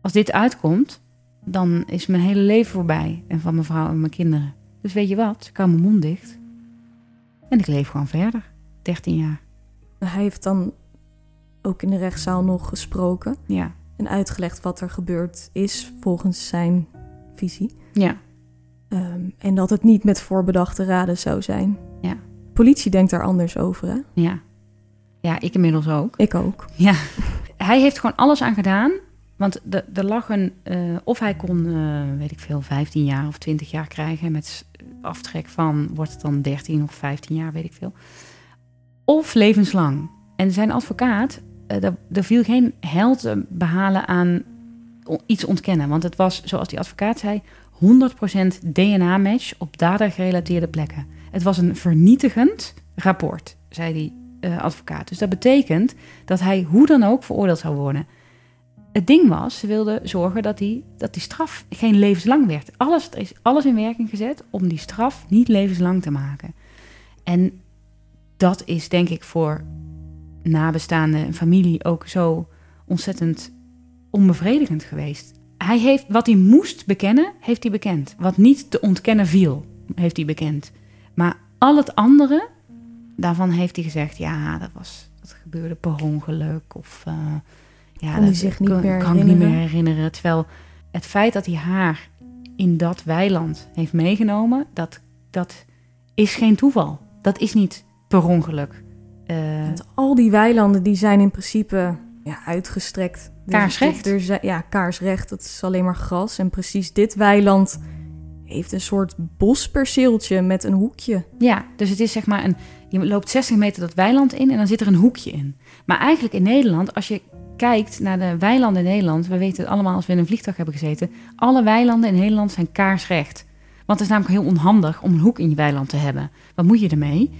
Als dit uitkomt, dan is mijn hele leven voorbij. En van mijn vrouw en mijn kinderen. Dus weet je wat, ik hou mijn mond dicht. En ik leef gewoon verder. 13 jaar. Hij heeft dan ook in de rechtszaal nog gesproken. Ja, En uitgelegd wat er gebeurd is volgens zijn visie. ja, Ehm, en dat het niet met voorbedachte raden zou zijn. Ja. Politie denkt daar anders over, hè? ja. Ja, ik inmiddels ook. Ik ook. Ja, hij heeft gewoon alles aan gedaan. Want er lag een, eh, of hij kon, eh, weet ik veel, 15 jaar of 20 jaar krijgen. Met s- aftrek van, wordt het dan 13 of 15 jaar, weet ik veel. Of levenslang. En zijn advocaat, eh er, er viel geen hel te behalen aan iets ontkennen. Want het was, zoals die advocaat zei, 100% DNA-match op dader-gerelateerde plekken. Het was een vernietigend rapport, zei die eh, advocaat. Dus dat betekent dat hij hoe dan ook veroordeeld zou worden. Het ding was, ze wilden zorgen dat die, dat die straf geen levenslang werd. Alles, is alles in werking gezet om die straf niet levenslang te maken. En dat is denk ik voor nabestaanden en familie ook zo ontzettend onbevredigend geweest. Hij heeft wat hij moest bekennen, heeft hij bekend. Wat niet te ontkennen viel, heeft hij bekend. Maar al het andere, daarvan heeft hij gezegd: ja, dat, was, dat gebeurde per ongeluk. Of uh, ja, hij dat zich niet kan, meer kan ik niet meer herinneren? Terwijl het feit dat hij haar in dat weiland heeft meegenomen, dat, dat is geen toeval. Dat is niet per ongeluk. Uh, Want al die weilanden die zijn in principe ja, uitgestrekt. Dus Kaarsrecht. Er, ja, kaarsrecht. Dat is alleen maar gras. En precies dit weiland heeft een soort bosperceeltje met een hoekje. Ja, dus het is zeg maar een... Je loopt 60 meter dat weiland in en dan zit er een hoekje in. Maar eigenlijk in Nederland, als je kijkt naar de weilanden in Nederland... We weten het allemaal als we in een vliegtuig hebben gezeten... Alle weilanden in Nederland zijn kaarsrecht. Want het is namelijk heel onhandig om een hoek in je weiland te hebben. Wat moet je ermee?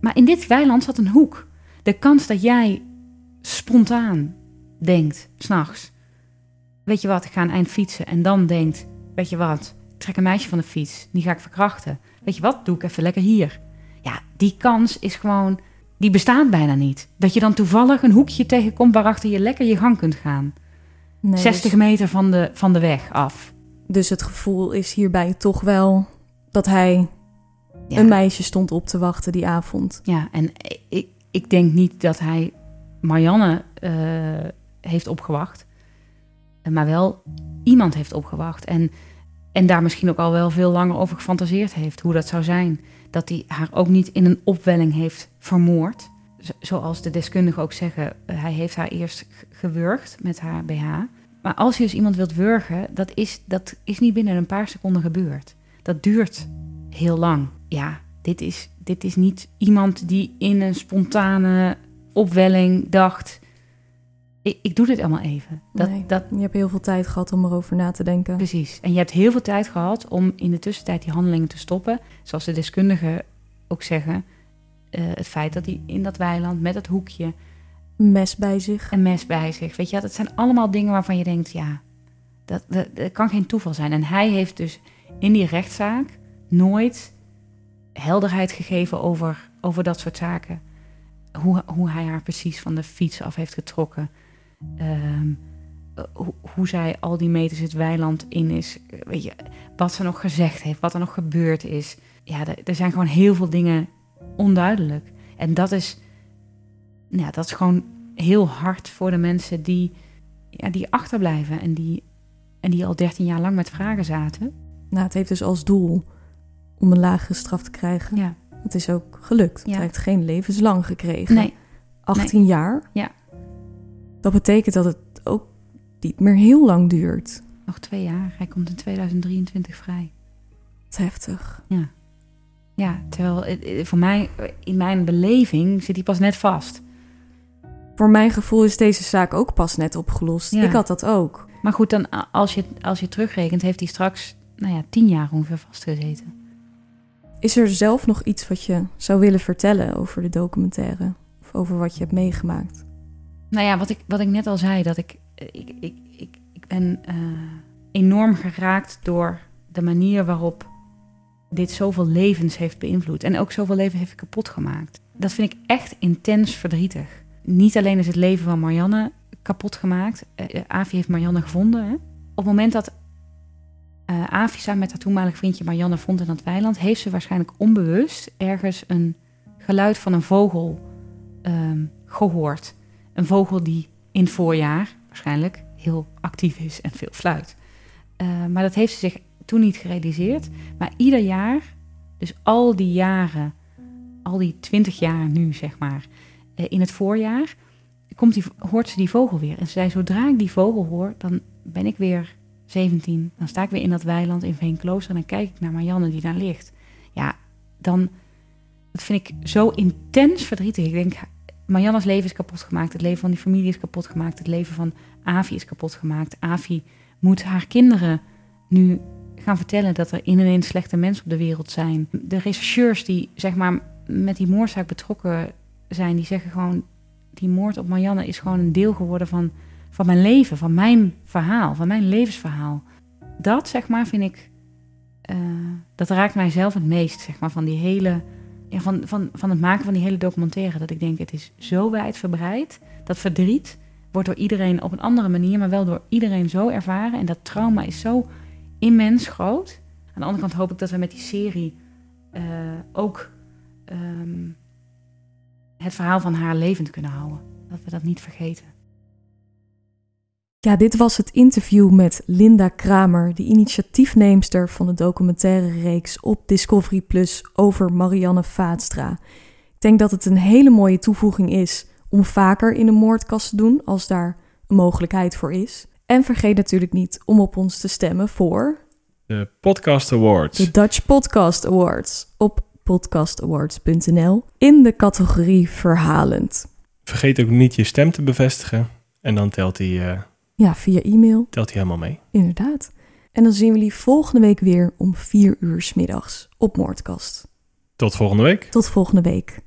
Maar in dit weiland zat een hoek. De kans dat jij spontaan denkt, s'nachts... Weet je wat, ik ga een eind fietsen. En dan denkt, weet je wat, ik trek een meisje van de fiets. Die ga ik verkrachten. Weet je wat, doe ik even lekker hier. Ja, die kans is gewoon, die bestaat bijna niet. Dat je dan toevallig een hoekje tegenkomt waarachter je lekker je gang kunt gaan. Nee, 60 dus, meter van de, van de weg af. dus het gevoel is hierbij toch wel dat hij Ja. een meisje stond op te wachten die avond. Ja, en ik, ik denk niet dat hij Marianne uh, heeft opgewacht. Maar wel iemand heeft opgewacht. En, en daar misschien ook al wel veel langer over gefantaseerd heeft. Hoe dat zou zijn. Dat hij haar ook niet in een opwelling heeft vermoord. Zoals de deskundigen ook zeggen. Hij heeft haar eerst gewurgd met haar BH. Maar als je dus iemand wilt wurgen, dat is, dat is niet binnen een paar seconden gebeurd. Dat duurt heel lang. Ja, dit is, dit is niet iemand die in een spontane opwelling dacht... ik, ik doe dit allemaal even. Dat, Nee. dat, Je hebt heel veel tijd gehad om erover na te denken. Precies. En je hebt heel veel tijd gehad om in de tussentijd die handelingen te stoppen. Zoals de deskundigen ook zeggen. eh, het feit dat hij in dat weiland met het hoekje Mes bij zich. een mes bij zich. Weet je, dat zijn allemaal dingen waarvan je denkt, ja, dat, dat, dat kan geen toeval zijn. En hij heeft dus in die rechtszaak nooit helderheid gegeven over, over dat soort zaken. Hoe, hoe hij haar precies van de fiets af heeft getrokken. Ehm, hoe, hoe zij al die meters het weiland in is. Weet je, wat ze nog gezegd heeft, wat er nog gebeurd is. Ja, er, zijn gewoon heel veel dingen onduidelijk. En dat is, ja, dat is gewoon heel hard voor de mensen die, ja, die achterblijven en die, en die al 13 jaar lang met vragen zaten. Nou, het heeft dus als doel om een lagere straf te krijgen. Ja, Het is ook gelukt. Ja. Hij heeft geen levenslang gekregen. nee, 18 jaar. Ja. Dat betekent dat het ook niet meer heel lang duurt. nog twee jaar. Hij komt in 2023 vrij. Wat heftig. Ja, terwijl eh, voor mij, eh, in mijn beleving, zit hij pas net vast. Voor mijn gevoel is deze zaak ook pas net opgelost. Ja. Ik had dat ook. Maar goed, dan als je, als je terugrekent, heeft hij straks, nou ja, tien jaar ongeveer vastgezeten. Is er zelf nog iets wat je zou willen vertellen over de documentaire? Of over wat je hebt meegemaakt? Nou ja, wat ik, wat ik net al zei, dat ik, eh, ik, ik, ik, ik ben eh, enorm geraakt door de manier waarop dit zoveel levens heeft beïnvloed. En ook zoveel levens heeft kapot gemaakt. Dat vind ik echt intens verdrietig. Niet alleen is het leven van Marianne kapot gemaakt. Eh, Avi heeft Marianne gevonden. Hè? Op het moment dat eh Avi samen met haar toenmalig vriendje Marianne vond in dat weiland... heeft ze waarschijnlijk onbewust ergens een geluid van een vogel ehm, gehoord. Een vogel die in het voorjaar waarschijnlijk heel actief is en veel fluit. Eh, maar dat heeft ze zich toen niet gerealiseerd. Maar ieder jaar, dus al die jaren, al die twintig jaar nu zeg maar, eh, in het voorjaar, komt die, hoort ze die vogel weer. En ze zei, zodra ik die vogel hoor, dan ben ik weer 17. Dan sta ik weer in dat weiland in Veenklooster en dan kijk ik naar Marianne die daar ligt. Ja, dan, dat vind ik zo intens verdrietig. Ik denk, Marianne's leven is kapot gemaakt. Het leven van die familie is kapot gemaakt. Het leven van Avi is kapot gemaakt. Avi moet haar kinderen nu gaan vertellen dat er ineens slechte mensen op de wereld zijn. De rechercheurs die zeg maar met die moordzaak betrokken zijn, die zeggen gewoon: die moord op Marianne is gewoon een deel geworden van, van mijn leven, van mijn verhaal, van mijn levensverhaal. Dat zeg maar vind ik, eh, dat raakt mij zelf het meest, zeg maar, van die hele, ja, van, van, van het maken van die hele documentaire. Dat ik denk, het is zo wijdverbreid. Dat verdriet wordt door iedereen op een andere manier, maar wel door iedereen zo ervaren. En dat trauma is zo immens groot. Aan de andere kant hoop ik dat we met die serie eh, ook ehm, het verhaal van haar levend kunnen houden. Dat we dat niet vergeten. Ja, dit was het interview met Linda Kramer, de initiatiefneemster van de documentaire reeks op Discovery Plus over Marianne Vaatstra. Ik denk dat het een hele mooie toevoeging is om vaker in een moordkast te doen als daar een mogelijkheid voor is. En vergeet natuurlijk niet om op ons te stemmen voor De Podcast Awards. de Dutch Podcast Awards op podcastawards.nl in de categorie verhalend. Vergeet ook niet je stem te bevestigen. En dan telt hij, eh, Ja, via e-mail. telt hij helemaal mee. Inderdaad. En dan zien we jullie volgende week weer om 4 uur 's middags op Moordkast. Tot volgende week. Tot volgende week.